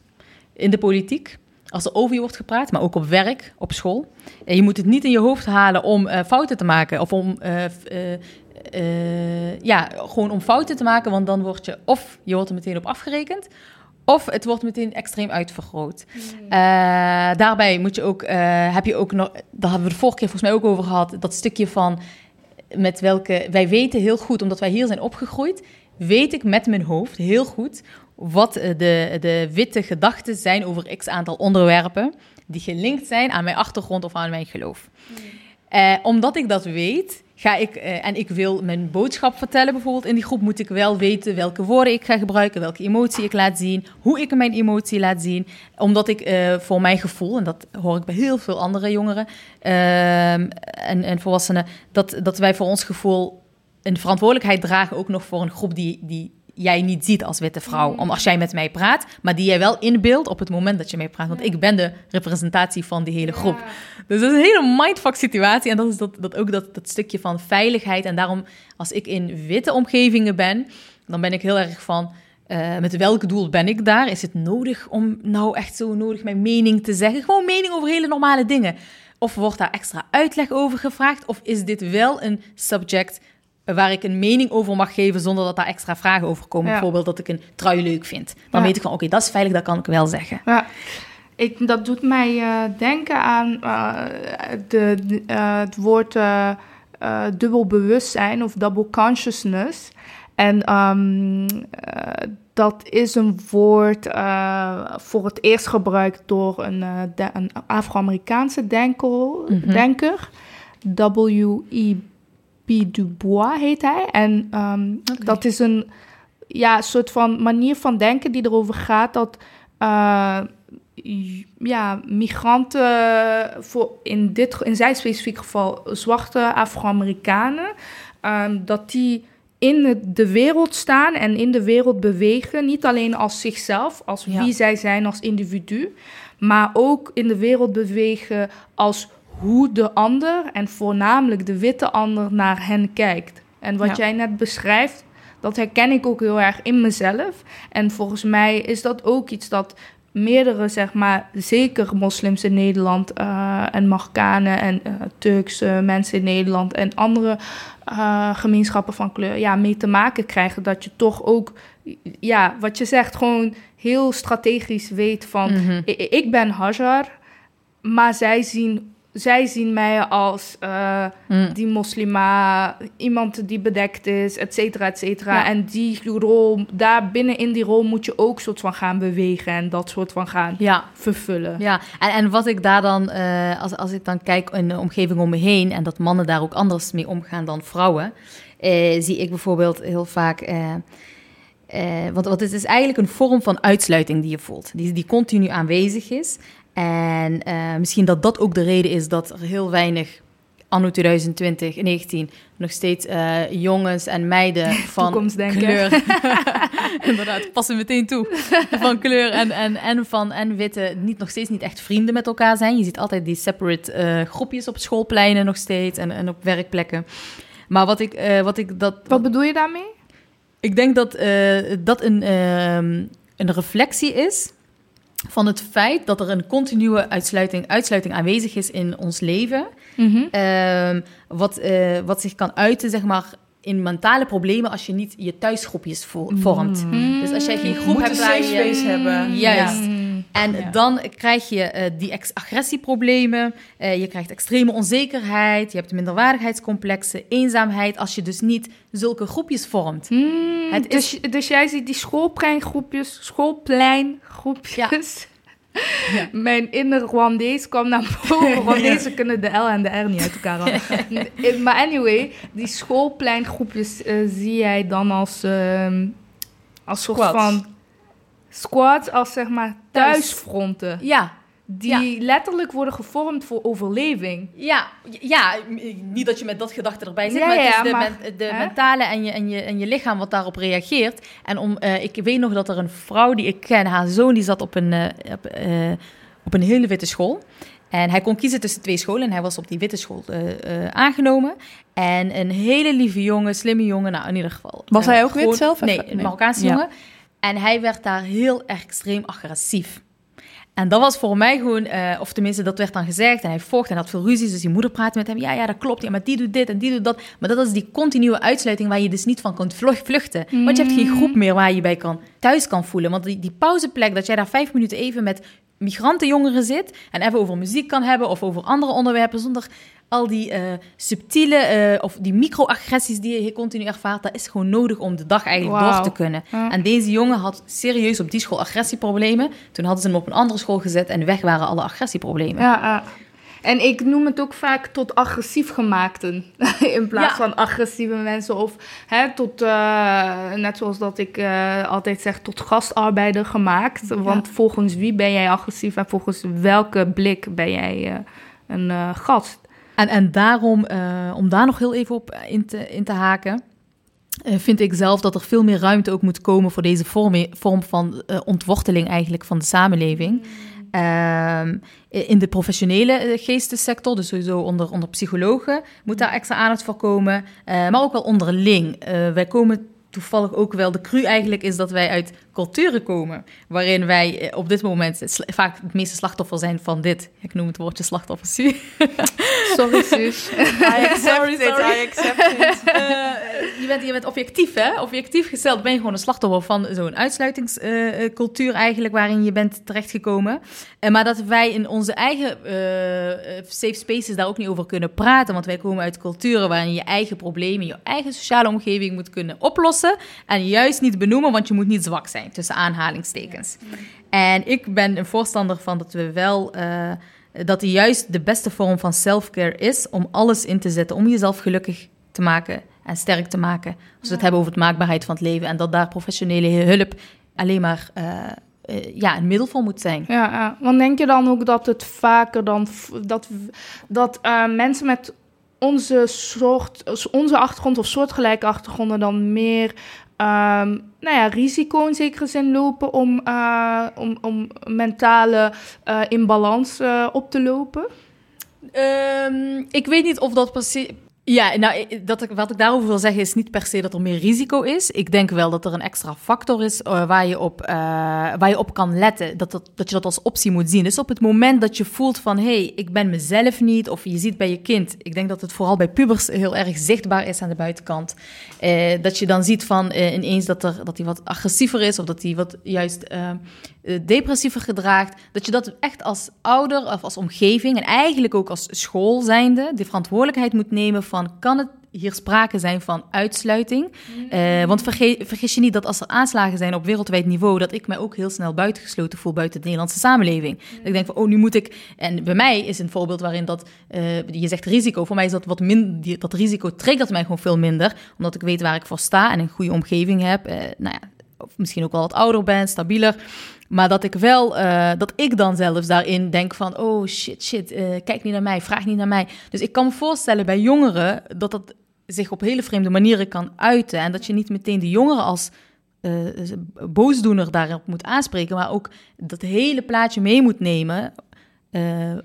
in de politiek, als er over je wordt gepraat, maar ook op werk, op school. En je moet het niet in je hoofd halen om eh, fouten te maken. Of om, eh, eh, eh, ja, gewoon om fouten te maken. Want dan word je, of je wordt er meteen op afgerekend. Of het wordt meteen extreem uitvergroot. Eh, daarbij moet je ook, eh, heb je ook nog, daar hebben we de vorige keer volgens mij ook over gehad, dat stukje van met welke, wij weten heel goed, omdat wij hier zijn opgegroeid, weet ik met mijn hoofd heel goed wat eh, de, de witte gedachten zijn over x aantal onderwerpen die gelinkt zijn aan mijn achtergrond of aan mijn geloof. Eh, omdat ik dat weet, ga ik, eh, en ik wil mijn boodschap vertellen bijvoorbeeld in die groep, moet ik wel weten welke woorden ik ga gebruiken, welke emotie ik laat zien, hoe ik mijn emotie laat zien. Omdat ik eh, voor mijn gevoel, en dat hoor ik bij heel veel andere jongeren ehm, en, en volwassenen, dat, dat wij voor ons gevoel een verantwoordelijkheid dragen ook nog voor een groep die, die jij niet ziet als witte vrouw. Om als jij met mij praat, maar die jij wel inbeeldt op het moment dat je mij praat. Want ik ben de representatie van die hele groep. Dus dat is een hele mindfuck situatie. En dat is dat, dat ook dat, dat stukje van veiligheid. En daarom, als ik in witte omgevingen ben, dan ben ik heel erg van... eh, met welk doel ben ik daar? Is het nodig om nou echt zo nodig mijn mening te zeggen? Gewoon mening over hele normale dingen. Of wordt daar extra uitleg over gevraagd? Of is dit wel een subject waar ik een mening over mag geven zonder dat daar extra vragen over komen? Ja. Bijvoorbeeld dat ik een trui leuk vind. Dan Ja. weet ik van, oké, dat is veilig, dat kan ik wel zeggen. Ja, ik, dat doet mij eh, denken aan eh, de, eh, het woord dubbel bewustzijn of double consciousness. En ehm, eh, dat is een woord voor het eerst gebruikt door een, de- een Afro-Amerikaanse denker, Mhm. denker. W.E.B. Du Bois heet hij. En ehm, dat is een ja, soort van manier van denken die erover gaat dat eh, ja, migranten, voor in, dit, in zijn specifiek geval zwarte Afro-Amerikanen, ehm, dat die in de wereld staan en in de wereld bewegen, niet alleen als zichzelf, als Ja. wie zij zijn als individu, maar ook in de wereld bewegen als hoe de ander en voornamelijk de witte ander naar hen kijkt. En wat Ja. jij net beschrijft, dat herken ik ook heel erg in mezelf. En volgens mij is dat ook iets dat meerdere, zeg maar, zeker moslims in Nederland uh, en Marokkanen en uh, Turkse mensen in Nederland en andere uh, gemeenschappen van kleur ja, mee te maken krijgen. Dat je toch ook, ja, wat je zegt, gewoon heel strategisch weet van, mm -hmm. ik, ik ben Hajar, maar zij zien zij zien mij als uh, mm. die moslima, iemand die bedekt is, et cetera, et cetera. Ja. En die rol, daar binnen in die rol moet je ook soort van gaan bewegen en dat soort van gaan ja. vervullen. Ja, en, en wat ik daar dan, uh, als, als ik dan kijk in de omgeving om me heen en dat mannen daar ook anders mee omgaan dan vrouwen, uh, zie ik bijvoorbeeld heel vaak. want, want het is eigenlijk een vorm van uitsluiting die je voelt, die, die continu aanwezig is. En uh, misschien dat dat ook de reden is dat er heel weinig anno 2020, 19 nog steeds uh, jongens en meiden van kleur. Inderdaad, passen meteen toe. van kleur en, en, en van en witte niet, nog steeds niet echt vrienden met elkaar zijn. Je ziet altijd die separate uh, groepjes op schoolpleinen nog steeds en, en op werkplekken. Maar wat ik, uh, wat ik dat. Wat bedoel je daarmee? Ik denk dat dat een, ehm, een reflectie is van het feit dat er een continue uitsluiting, uitsluiting aanwezig is in ons leven. Mm -hmm. uh, wat, uh, wat zich kan uiten, zeg maar, in mentale problemen als je niet je thuisgroepjes vormt. Mm. Dus als jij geen groep hebt waar je... space hebben. Juist. Ja. En ja. dan krijg je uh, die agressieproblemen, uh, je krijgt extreme onzekerheid, je hebt minderwaardigheidscomplexen, eenzaamheid, als je dus niet zulke groepjes vormt. Mm, het dus, is... dus jij ziet die schoolpleingroepjes, schoolpleingroepjes... Ja. Ja. Mijn inner Rwandees kwam naar boven. Rwandezen ja. kunnen de L en de R niet uit elkaar halen. maar anyway, die schoolpleingroepjes uh, zie jij dan als, uh, als soort van squads, als zeg maar thuisfronten. Ja. Die ja. letterlijk worden gevormd voor overleving. Ja, ja, niet dat je met dat gedachte erbij zit, ja, maar het is de, maar, men, de mentale en je, en, je, en je lichaam wat daarop reageert. En om, uh, ik weet nog dat er een vrouw die ik ken, haar zoon, die zat op een, uh, op, uh, op een hele witte school. En hij kon kiezen tussen twee scholen en hij was op die witte school aangenomen. En een hele lieve jongen, slimme jongen, nou in ieder geval. Was hij ook gewoon, wit zelf? Nee, een Marokkaanse jongen. En hij werd daar heel erg extreem agressief. En dat was voor mij gewoon, uh, of tenminste, dat werd dan gezegd. En hij vocht en had veel ruzies. Dus die moeder praatte met hem. Ja, ja, dat klopt. Ja, maar die doet dit en die doet dat. Maar dat is die continue uitsluiting waar je dus niet van kunt vluchten. Mm. Want je hebt geen groep meer waar je bij kan, thuis kan voelen. Want die, die pauzeplek, dat jij daar vijf minuten even met migrantenjongeren zit. En even over muziek kan hebben of over andere onderwerpen. Zonder al die uh, subtiele uh, of die microagressies die je continu ervaart, dat is gewoon nodig om de dag eigenlijk wow. door te kunnen. Ja. En deze jongen had serieus op die school agressieproblemen. Toen hadden ze hem op een andere school gezet en weg waren alle agressieproblemen. Ja. En ik noem het ook vaak tot agressief gemaakten. In plaats ja. van agressieve mensen. Of hè, tot, uh, net zoals dat ik uh, altijd zeg, tot gastarbeider gemaakt. Want ja. volgens wie ben jij agressief en volgens welke blik ben jij uh, een gast? En, en daarom, uh, om daar nog heel even op in te, in te haken, uh, vind ik zelf dat er veel meer ruimte ook moet komen voor deze vorm, vorm van uh, ontworteling eigenlijk van de samenleving. Mm. in de professionele geestessector, dus sowieso onder, onder psychologen, moet daar extra aandacht voor komen. maar ook wel onderling. wij komen toevallig ook wel de cru eigenlijk is dat wij uit culturen komen. Waarin wij eh, op dit moment vaak het meeste slachtoffer zijn van dit. Ik noem het woordje slachtoffer. Sorry, zus. I accept it, I accept it. Uh, je, bent, je bent objectief, hè? Objectief gesteld ben je gewoon een slachtoffer van zo'n uitsluitingscultuur uh, eigenlijk... waarin je bent terechtgekomen. Uh, maar dat wij in onze eigen safe spaces daar ook niet over kunnen praten. Want wij komen uit culturen waarin je eigen problemen... je eigen sociale omgeving moet kunnen oplossen. En juist niet benoemen, want je moet niet zwak zijn tussen aanhalingstekens. En ik ben een voorstander van dat we wel. Uh, dat die juist de beste vorm van self-care is om alles in te zetten om jezelf gelukkig te maken en sterk te maken. Als we het hebben over de maakbaarheid van het leven en dat daar professionele hulp alleen maar uh, uh, ja, een middel voor moet zijn. Ja, ja, want denk je dan ook dat het vaker dan dat, dat uh, mensen met onze soort, onze achtergrond of soortgelijke achtergronden dan meer um, nou ja, risico in zekere zin lopen om, uh, om, om mentale uh, imbalans uh, op te lopen? Um, ik weet niet of dat Ja, nou, dat wat ik daarover wil zeggen is niet per se dat er meer risico is. Ik denk wel dat er een extra factor is uh, waar, je op, uh, waar je op kan letten. Dat, dat, dat je dat als optie moet zien. Dus op het moment dat je voelt van, hé, hey, ik ben mezelf niet. Of je ziet bij je kind, ik denk dat het vooral bij pubers heel erg zichtbaar is aan de buitenkant. Uh, dat je dan ziet van ineens dat, er, dat hij wat agressiever is. Of dat hij wat juist depressiever gedraagt. Dat je dat echt als ouder of als omgeving en eigenlijk ook als school zijnde de verantwoordelijkheid moet nemen kan het hier sprake zijn van uitsluiting. Uh, want vergeet, vergis je niet dat als er aanslagen zijn op wereldwijd niveau, dat ik mij ook heel snel buitengesloten voel buiten de Nederlandse samenleving. Dat ik denk van, oh, nu moet ik. En bij mij is een voorbeeld waarin dat, uh, je zegt risico, voor mij is dat wat minder, dat risico triggert mij gewoon veel minder, omdat ik weet waar ik voor sta en een goede omgeving heb. Uh, nou ja, of misschien ook wel wat ouder ben, stabieler. Maar dat ik wel, uh, dat ik dan zelfs daarin denk van, oh shit, shit, uh, kijk niet naar mij, vraag niet naar mij. Dus ik kan me voorstellen bij jongeren dat dat zich op hele vreemde manieren kan uiten. En dat je niet meteen de jongeren als uh, boosdoener daarop moet aanspreken, maar ook dat hele plaatje mee moet nemen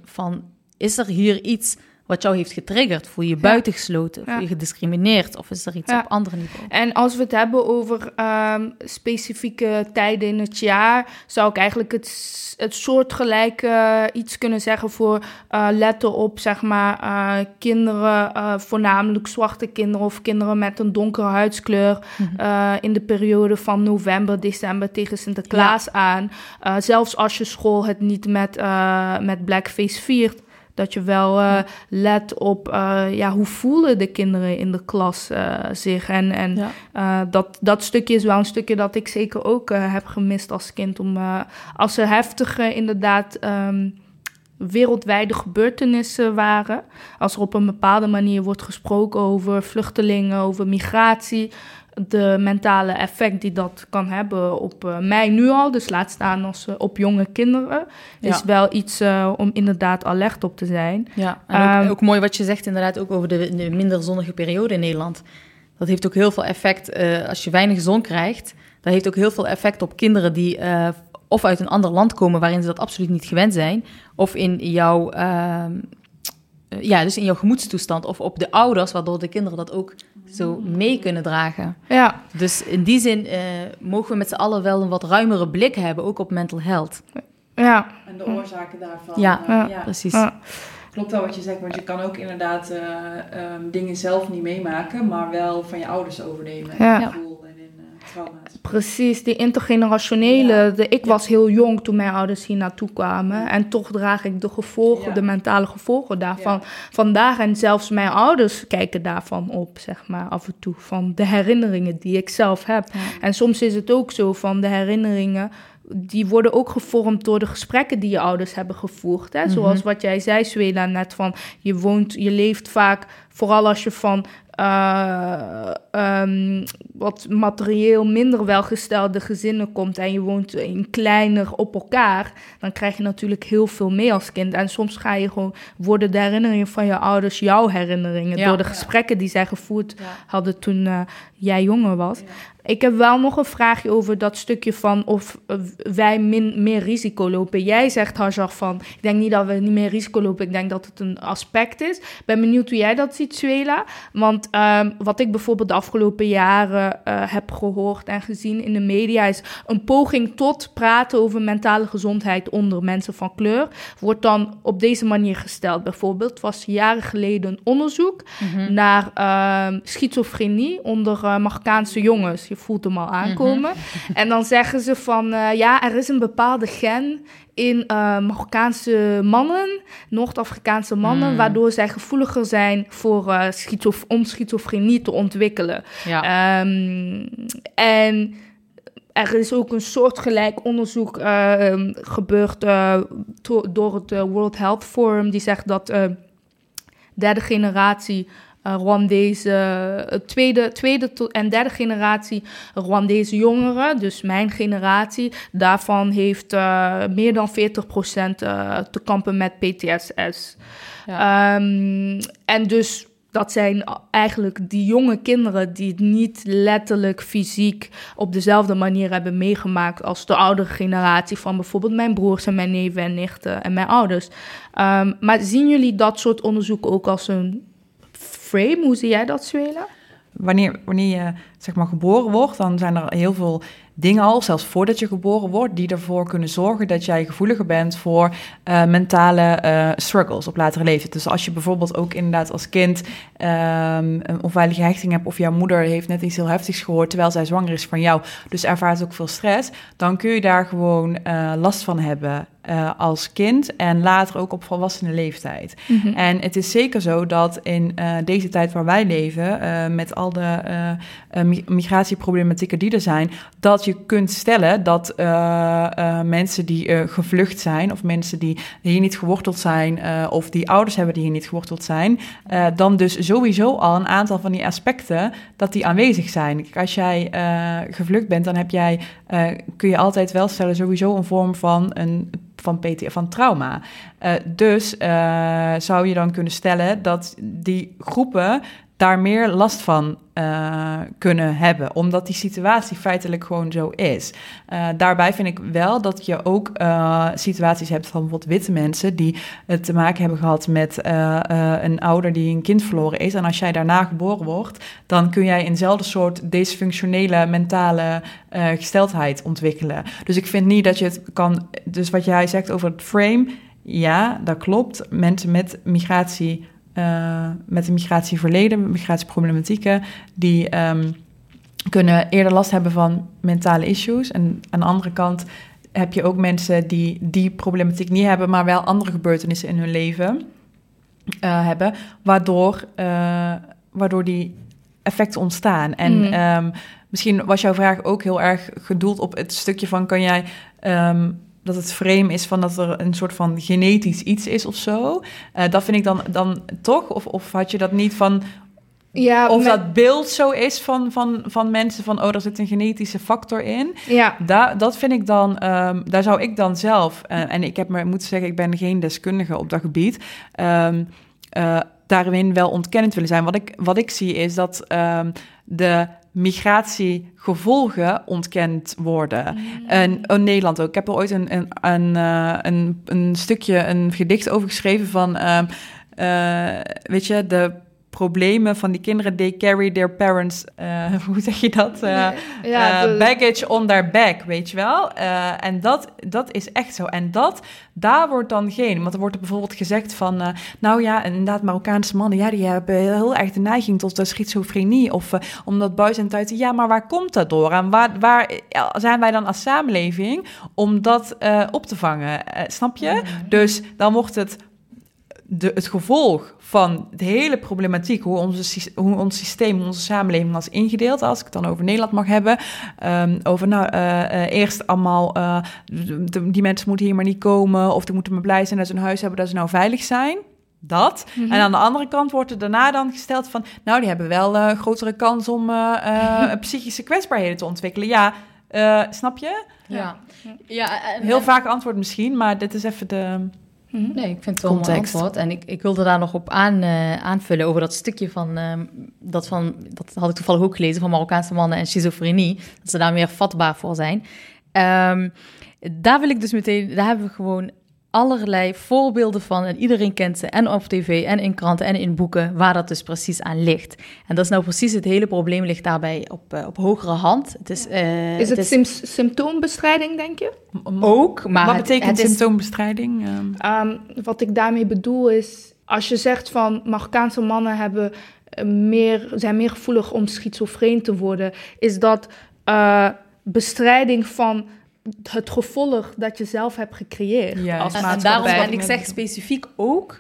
van, is er hier iets wat jou heeft getriggerd? Voel je je buitengesloten? Voel je gediscrimineerd? Of is er iets op andere niveau? En als we het hebben over um, specifieke tijden in het jaar, zou ik eigenlijk het, het soortgelijke iets kunnen zeggen voor uh, letten op, zeg maar, uh, kinderen, uh, voornamelijk zwarte kinderen of kinderen met een donkere huidskleur mm -hmm. in de periode van november, december tegen Sinterklaas ja. aan. zelfs als je school het niet met, met blackface viert. Dat je wel uh, let op uh, ja, hoe voelen de kinderen in de klas uh, zich. En, en ja. dat, dat stukje is wel een stukje dat ik zeker ook heb gemist als kind. Om, als er heftige, inderdaad. Um, wereldwijde gebeurtenissen waren. Als er op een bepaalde manier wordt gesproken over vluchtelingen, over migratie, de mentale effect die dat kan hebben op uh, mij nu al, dus laat staan als uh, op jonge kinderen, ja. is wel iets uh, om inderdaad alert op te zijn. Ja, en ook, um, ook, mooi wat je zegt inderdaad ook over de, de, minder zonnige periode in Nederland. Dat heeft ook heel veel effect als je weinig zon krijgt. Dat heeft ook heel veel effect op kinderen die of uit een ander land komen waarin ze dat absoluut niet gewend zijn, of in jouw ehm, ja, dus in jouw gemoedstoestand of op de ouders, waardoor de kinderen dat ook zo mee kunnen dragen. Ja. Dus in die zin uh, mogen we met z'n allen wel een wat ruimere blik hebben, ook op mental health. Ja. En de oorzaken daarvan. Ja, uh, ja. precies. Ja. Klopt wel wat je zegt, want je kan ook inderdaad uh, um, dingen zelf niet meemaken, maar wel van je ouders overnemen. Ja. Gevoel trauma's. Precies, die intergenerationele. Ja. De, ik was heel jong toen mijn ouders hier naartoe kwamen. En toch draag ik de gevolgen, de mentale gevolgen daarvan vandaag. En zelfs mijn ouders kijken daarvan op, zeg maar, af en toe. Van de herinneringen die ik zelf heb. En soms is het ook zo van de herinneringen die worden ook gevormd door de gesprekken die je ouders hebben gevoerd. Hè? Zoals mm-hmm. wat jij zei, Swela, net van je woont, je leeft vaak, vooral als je van uh, um, wat materieel minder welgestelde gezinnen komt en je woont in kleiner op elkaar, dan krijg je natuurlijk heel veel mee als kind. En soms ga je gewoon, worden de herinneringen van je ouders jouw herinneringen ja, door de gesprekken ja. die zij gevoerd ja. hadden toen uh, jij jonger was. Ik heb wel nog een vraagje over dat stukje van of wij min, meer risico lopen. Jij zegt, Hajar, van ik denk niet dat we niet meer risico lopen. Ik denk dat het een aspect is. Ben benieuwd hoe jij dat ziet, Suela. Want um, wat ik bijvoorbeeld de afgelopen jaren uh, heb gehoord en gezien in de media is een poging tot praten over mentale gezondheid onder mensen van kleur. Wordt dan op deze manier gesteld. Bijvoorbeeld was jaren geleden een onderzoek mm-hmm. naar uh, schizofrenie onder uh, Marokkaanse jongens. Je voelt hem al aankomen. Mm-hmm. En dan zeggen ze van uh, ja, er is een bepaalde gen in uh, Marokkaanse mannen, Noord-Afrikaanse mannen, mm. waardoor zij gevoeliger zijn voor uh, schizof om schizofrenie te ontwikkelen. Ja. Um, en er is ook een soortgelijk onderzoek uh, gebeurd door het World Health Forum, die zegt dat derde generatie Rwandese, uh, tweede, tweede en derde generatie Rwandese jongeren, dus mijn generatie, daarvan heeft uh, meer dan 40% te kampen met PTSS. Ja. Um, en dus dat zijn eigenlijk die jonge kinderen die het niet letterlijk fysiek op dezelfde manier hebben meegemaakt als de oudere generatie van bijvoorbeeld mijn broers en mijn neven en nichten en mijn ouders. Um, maar zien jullie dat soort onderzoek ook als een frame. Hoe zie jij dat, Suela? Wanneer, wanneer je zeg maar, geboren wordt, dan zijn er heel veel dingen al, zelfs voordat je geboren wordt, die ervoor kunnen zorgen dat jij gevoeliger bent voor uh, mentale uh, struggles op latere leeftijd. Dus als je bijvoorbeeld ook inderdaad als kind um, een onveilige hechting hebt of jouw moeder heeft net iets heel heftigs gehoord terwijl zij zwanger is van jou, dus ervaart ook veel stress, dan kun je daar gewoon uh, last van hebben. Als kind en later ook op volwassene leeftijd. Mm -hmm. En het is zeker zo dat in deze tijd waar wij leven, met al de migratieproblematieken die er zijn, dat je kunt stellen dat mensen die gevlucht zijn, of mensen die hier niet geworteld zijn, of die ouders hebben die hier niet geworteld zijn, dan dus sowieso al een aantal van die aspecten dat die aanwezig zijn. Als jij gevlucht bent, dan heb jij, kun je altijd wel stellen, sowieso een vorm van een van PT, van trauma. Dus zou je dan kunnen stellen dat die groepen daar meer last van uh, kunnen hebben, omdat die situatie feitelijk gewoon zo is. Uh, daarbij vind ik wel dat je ook uh, situaties hebt van bijvoorbeeld witte mensen die het te maken hebben gehad met een ouder die een kind verloren is. En als jij daarna geboren wordt, dan kun jij eenzelfde soort dysfunctionele mentale gesteldheid ontwikkelen. Dus ik vind niet dat je het kan. Dus wat jij zegt over het frame. Ja, dat klopt. Mensen met migratie uh, met een migratieverleden, migratieproblematieken, die um, kunnen eerder last hebben van mentale issues. En aan de andere kant heb je ook mensen die die problematiek niet hebben, maar wel andere gebeurtenissen in hun leven uh, hebben, waardoor, uh, waardoor die effecten ontstaan. En mm. um, misschien was jouw vraag ook heel erg gedoeld op het stukje van kan jij um, dat het frame is van dat er een soort van genetisch iets is of zo. Uh, dat vind ik dan, dan toch? Of, of had je dat niet van. Ja, of met... dat beeld zo is van, van, van mensen van, oh, er zit een genetische factor in. Ja. Da, dat vind ik dan, um, daar zou ik dan zelf, uh, en ik heb me moeten zeggen, ik ben geen deskundige op dat gebied, um, uh, daarin wel ontkennend willen zijn. Wat ik, wat ik zie is dat um, de migratiegevolgen ontkend worden. Mm. En in Nederland ook. Ik heb er ooit een, een, een, een, een stukje, een gedicht over geschreven van, uh, uh, weet je, de problemen van die kinderen. They carry their parents, uh, hoe zeg je dat? Uh, ja, de... baggage on their back, weet je wel? En dat, dat is echt zo. En dat, daar wordt dan geen... Want er wordt er bijvoorbeeld gezegd van... nou ja, inderdaad, Marokkaanse mannen... ja, die hebben heel erg de neiging tot de schizofrenie... of omdat buiten en thuis... ja, maar waar komt dat door? En waar, waar zijn wij dan als samenleving... om dat op te vangen? snap je? Mm. Dus dan wordt het... De, het gevolg van de hele problematiek, hoe, onze, hoe ons systeem, onze samenleving was ingedeeld, als ik het dan over Nederland mag hebben. Um, over nou, uh, uh, eerst allemaal, uh, de, die mensen moeten hier maar niet komen, of die moeten maar blij zijn dat ze een huis hebben, dat ze nou veilig zijn. Dat. Mm -hmm. En aan de andere kant wordt er daarna dan gesteld van, nou, die hebben wel een grotere kans om psychische kwetsbaarheden te ontwikkelen. Ja, snap je? Ja. ja en, Heel vaak antwoord misschien, maar dit is even de... Mhm. Nee, ik vind het wel een antwoord. En ik, ik wilde daar nog op aan, uh, aanvullen over dat stukje van, uh, dat van... Dat had ik toevallig ook gelezen van Marokkaanse mannen en schizofrenie. Dat ze daar meer vatbaar voor zijn. Um, daar wil ik dus meteen... Daar hebben we gewoon allerlei voorbeelden van. En iedereen kent ze, en op tv, en in kranten, en in boeken, waar dat dus precies aan ligt. En dat is nou precies het hele probleem, ligt daarbij op, uh, op hogere hand. Het is, uh, is het, het is... symptoombestrijding, denk je? Ook, maar... Wat betekent het, het symptoombestrijding? Um, wat ik daarmee bedoel is, als je zegt van Marokkaanse mannen hebben eh, meer, zijn meer gevoelig om schizofreen te worden, is dat uh, bestrijding van het gevolg dat je zelf hebt gecreëerd. Ja, als en, en daarom, en ik zeg specifiek ook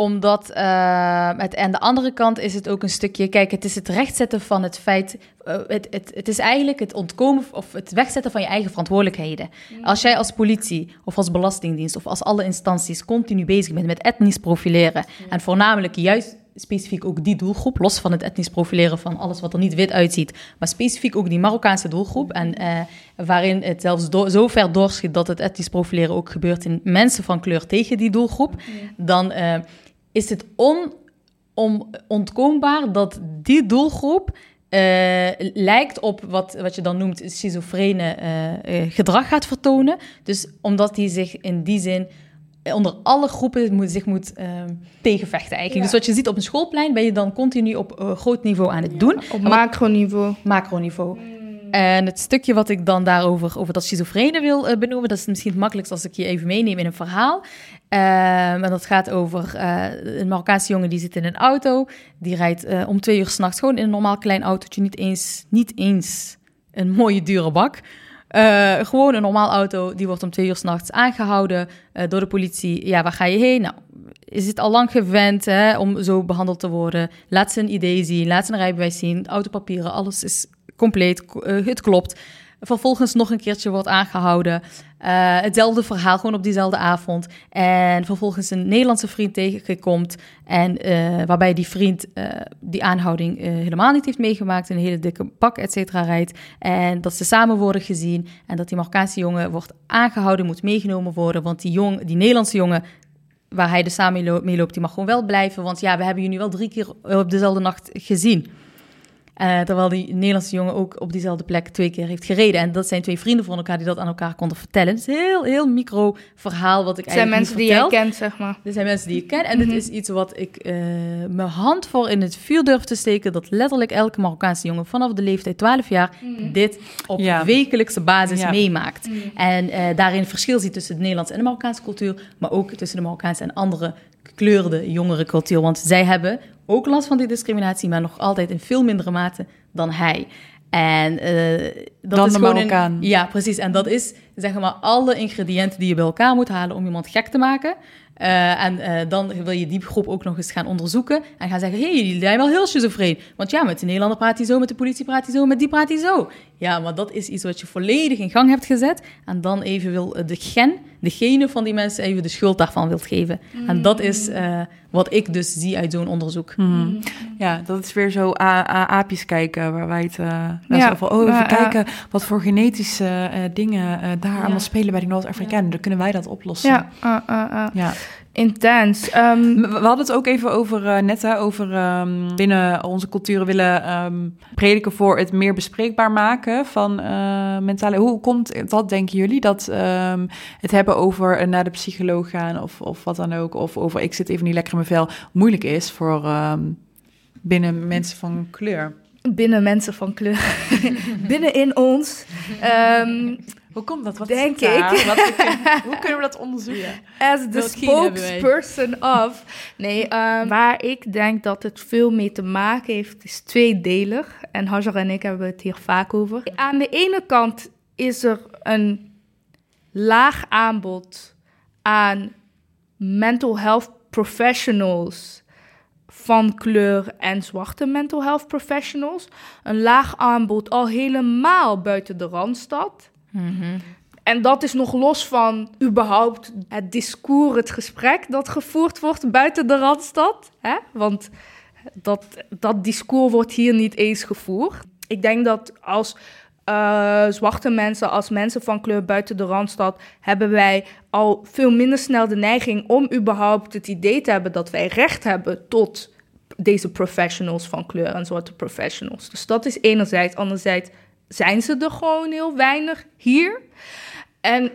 omdat uh, het, aan de andere kant is het ook een stukje. Kijk, het is het rechtzetten van het feit. Uh, het, het, het is eigenlijk het ontkomen of het wegzetten van je eigen verantwoordelijkheden. Als jij als politie of als belastingdienst of als alle instanties continu bezig bent met etnisch profileren. En voornamelijk juist specifiek ook die doelgroep, los van het etnisch profileren van alles wat er niet wit uitziet, maar specifiek ook die Marokkaanse doelgroep. En uh, waarin het zelfs do zo ver doorschiet dat het etnisch profileren ook gebeurt in mensen van kleur tegen die doelgroep, dan uh, is het on, om, ontkoombaar dat die doelgroep uh, lijkt op wat, wat je dan noemt schizofrene gedrag gaat vertonen. Dus omdat die zich in die zin onder alle groepen moet, zich moet ehm, tegenvechten eigenlijk. Ja. Dus wat je ziet op een schoolplein, ben je dan continu op eh, groot niveau aan het doen. Op macroniveau. Macroniveau. En het stukje wat ik dan daarover, over dat schizofrene wil eh, benoemen, dat is misschien het makkelijkst als ik je even meeneem in een verhaal. Ehm, en dat gaat over eh, een Marokkaanse jongen die zit in een auto. Die rijdt eh, om twee uur s'nachts gewoon in een normaal klein autootje. Niet eens, niet eens een mooie dure bak. Eh, gewoon een normaal auto, die wordt om twee uur s'nachts aangehouden eh, door de politie. Ja, waar ga je heen? Nou, is het al lang gewend hè, om zo behandeld te worden? Laat ze een idee zien, laat ze een rijbewijs zien, autopapieren, alles is compleet, eh, het klopt. Vervolgens nog een keertje wordt aangehouden. Eh, hetzelfde verhaal, gewoon op diezelfde avond. En vervolgens een Nederlandse vriend tegenkomt. En eh, waarbij die vriend eh, die aanhouding helemaal niet heeft meegemaakt. Een hele dikke pak, et cetera, rijdt. En dat ze samen worden gezien. En dat die Marokkaanse jongen wordt aangehouden, moet meegenomen worden. Want die, jong, die Nederlandse jongen waar hij dus samen mee loopt, die mag gewoon wel blijven. Want ja, we hebben jullie wel drie keer op dezelfde nacht gezien. Eh, terwijl die Nederlandse jongen ook op diezelfde plek twee keer heeft gereden. En dat zijn twee vrienden van elkaar die dat aan elkaar konden vertellen. Het is een heel, heel micro verhaal wat ik Het zijn eigenlijk mensen niet die jij vertel. kent, zeg maar. Dit zijn mensen die ik ken. En Mhm. dit is iets wat ik eh, mijn hand voor in het vuur durf te steken. Dat letterlijk elke Marokkaanse jongen vanaf de leeftijd 12 jaar dit op Ja. wekelijkse basis Ja. meemaakt. En eh, daarin verschil ziet tussen de Nederlandse en de Marokkaanse cultuur. Maar ook tussen de Marokkaanse en andere gekleurde jongere cultuur. Want zij hebben ook last van die discriminatie, maar nog altijd in veel mindere mate dan hij. En eh, dat Dan is gewoon een- ja, precies. En dat is zeg maar alle ingrediënten die je bij elkaar moet halen om iemand gek te maken. Eh, en eh, dan wil je die groep ook nog eens gaan onderzoeken en gaan zeggen: hé, hey, jullie zijn wel heel schizofreen. Want ja, met de Nederlander praat hij zo, met de politie praat hij zo, met die praat hij zo. Ja, maar dat is iets wat je volledig in gang hebt gezet. En dan even wil eh, de gen, degene van die mensen, even de schuld daarvan wilt geven. En dat is eh, wat ik dus zie uit zo'n onderzoek. Mhm. Ja, dat is weer zo a- a- aapjes kijken, waar wij het uh, Ja, over... Oh, even kijken wat voor genetische eh, dingen eh, daar allemaal spelen bij die Noord-Afrikanen. Dan kunnen wij dat oplossen. Ja, uh, uh, uh. ja. Intens. Ehm, We hadden het ook even over, eh, net hè, over ehm, binnen onze culturen willen ehm, prediken voor het meer bespreekbaar maken van eh, mentale... Hoe komt dat, denken jullie, dat het hebben over eh, naar de psycholoog gaan of, of wat dan ook, of over ik zit even niet lekker in mijn vel, moeilijk is voor binnen mensen van kleur? binnen mensen van kleur. binnen in ons. Hoe komt dat? Wat Denk daar? ik. Wat, hoe kunnen we dat onderzoeken? as the spokesperson of. Nee, ehm, waar ik denk dat het veel mee te maken heeft, is tweedelig. En Hajar en ik hebben het hier vaak over. Aan de ene kant is er een laag aanbod aan mental health professionals van kleur en zwarte mental health professionals. Een laag aanbod al helemaal buiten de Randstad. En dat is nog los van überhaupt het discours, het gesprek dat gevoerd wordt buiten de Randstad. Hè? Want dat, dat discours wordt hier niet eens gevoerd. Ik denk dat als eh, zwarte mensen, als mensen van kleur buiten de Randstad, hebben wij al veel minder snel de neiging om überhaupt het idee te hebben dat wij recht hebben tot deze professionals van kleur en zwarte professionals. Dus dat is enerzijds. Anderzijds zijn ze er gewoon heel weinig hier. En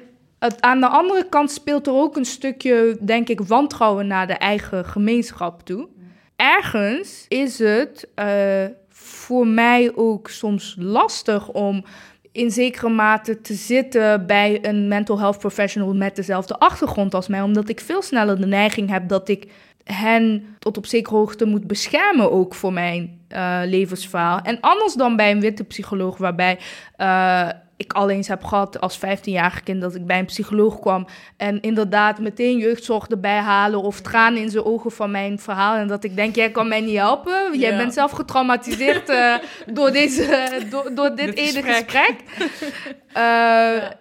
aan de andere kant speelt er ook een stukje, denk ik, wantrouwen naar de eigen gemeenschap toe. Ergens is het eh, voor mij ook soms lastig om in zekere mate te zitten bij een mental health professional met dezelfde achtergrond als mij, omdat ik veel sneller de neiging heb dat ik hen tot op zekere hoogte moet beschermen ook voor mijn eh, levensverhaal. En anders dan bij een witte psycholoog, waarbij eh, ik al eens heb gehad als 15-jarig kind dat ik bij een psycholoog kwam en inderdaad meteen jeugdzorg erbij halen of tranen in zijn ogen van mijn verhaal en dat ik denk, jij kan mij niet helpen, jij Ja. bent zelf getraumatiseerd eh, door, deze, door, door dit ene gesprek. gesprek.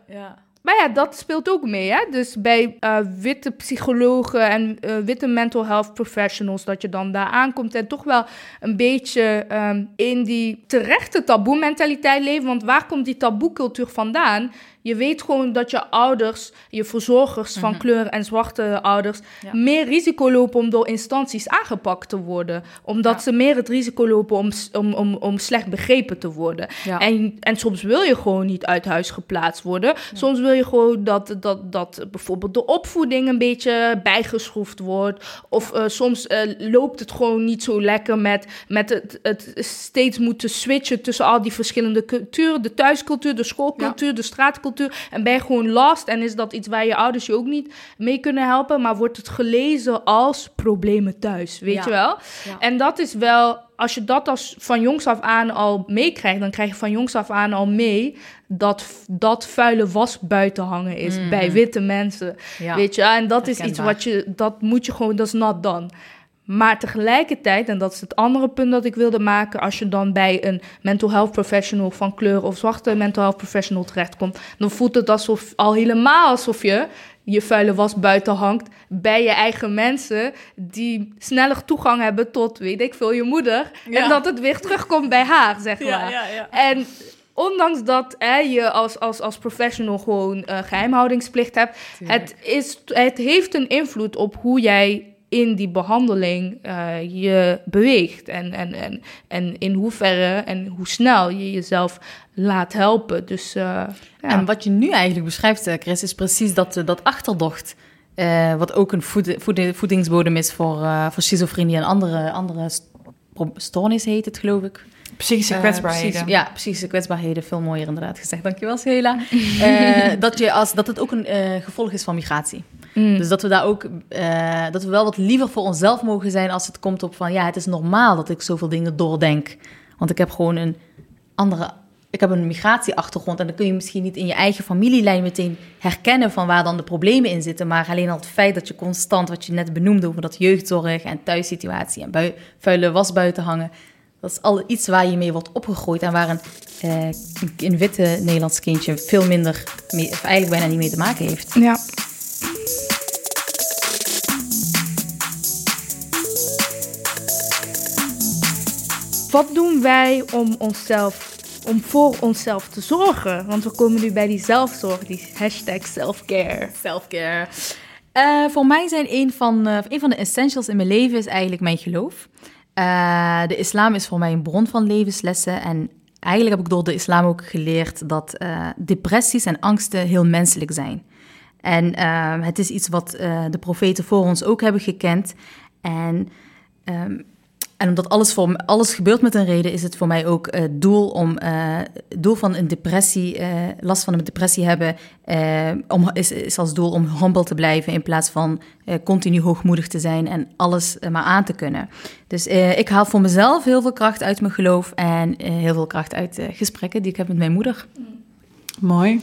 Ja. Maar ja, dat speelt ook mee. Hè? Dus bij eh, witte psychologen en eh, witte mental health professionals, dat je dan daar aankomt en toch wel een beetje ehm, in die terechte taboe-mentaliteit leven. Want waar komt die taboe-cultuur vandaan? Je weet gewoon dat je ouders, je verzorgers van Mhm. kleur en zwarte ouders, Ja. meer risico lopen om door instanties aangepakt te worden. Omdat Ja. ze meer het risico lopen om, om, om, om slecht begrepen te worden. Ja. En, en soms wil je gewoon niet uit huis geplaatst worden. Soms wil je gewoon dat, dat, dat bijvoorbeeld de opvoeding een beetje bijgeschroefd wordt. Of eh, soms eh, loopt het gewoon niet zo lekker met, met het, het steeds moeten switchen tussen al die verschillende culturen. De thuiscultuur, de schoolcultuur, de straatcultuur. En ben je gewoon last en is dat iets waar je ouders je ook niet mee kunnen helpen. Maar wordt het gelezen als problemen thuis, weet Ja. je wel? Ja. En dat is wel, als je dat als van jongs af aan al meekrijgt, dan krijg je van jongs af aan al mee dat dat vuile was buiten hangen is Mhm. bij witte mensen. Ja. Weet je, en dat is iets wat je, dat moet je gewoon, dat is not done. Maar tegelijkertijd, en dat is het andere punt dat ik wilde maken, als je dan bij een mental health professional van kleur of zwarte mental health professional terechtkomt, dan voelt het alsof al helemaal alsof je je vuile was buiten hangt bij je eigen mensen die sneller toegang hebben tot, weet ik veel, je moeder. Ja. En dat het weer terugkomt bij haar, zeg maar. ja, ja, ja. En ondanks dat hè, je als, als, als professional gewoon eh, geheimhoudingsplicht hebt, het, is, het heeft een invloed op hoe jij in die behandeling eh, je beweegt. En, en, en, en in hoeverre en hoe snel je jezelf laat helpen. Dus, eh, ja. En wat je nu eigenlijk beschrijft, eh, Chris, is precies dat, dat achterdocht. eh, wat ook een voed, voed- voedingsbodem is voor, eh, voor schizofrenie en andere, andere st- pro- stoornissen, heet het geloof ik. Psychische kwetsbaarheden. precies, ja, psychische kwetsbaarheden. Veel mooier inderdaad gezegd. Dankjewel, Sheila. Eh, dat, je als, dat het ook een eh, gevolg is van migratie. Mm. Dus dat we daar ook, eh, dat we wel wat liever voor onszelf mogen zijn als het komt op van, ja, het is normaal dat ik zoveel dingen doordenk. Want ik heb gewoon een andere, ik heb een migratieachtergrond en dan kun je misschien niet in je eigen familielijn meteen herkennen van waar dan de problemen in zitten. Maar alleen al het feit dat je constant, wat je net benoemde over dat jeugdzorg en thuissituatie en bui, vuile was buiten hangen, dat is al iets waar je mee wordt opgegroeid en waar een, eh, een, een witte Nederlands kindje veel minder, mee, of eigenlijk bijna niet mee te maken heeft. Ja. Wat doen wij om onszelf, om voor onszelf te zorgen? Want we komen nu bij die zelfzorg, die hashtag selfcare. Selfcare. Eh voor mij zijn een van, een van de essentials in mijn leven is eigenlijk mijn geloof. Eh, de islam is voor mij een bron van levenslessen. En eigenlijk heb ik door de islam ook geleerd dat depressies en angsten heel menselijk zijn. En eh, het is iets wat eh, de profeten voor ons ook hebben gekend. En, ehm, en omdat alles, voor, alles gebeurt met een reden, is het voor mij ook het doel om eh, het doel van een depressie, eh, last van een depressie hebben, eh, om, is, als doel om humble te blijven in plaats van eh, continu hoogmoedig te zijn en alles eh, maar aan te kunnen. Dus eh, ik haal voor mezelf heel veel kracht uit mijn geloof en eh, heel veel kracht uit eh, gesprekken die ik heb met mijn moeder. Mooi.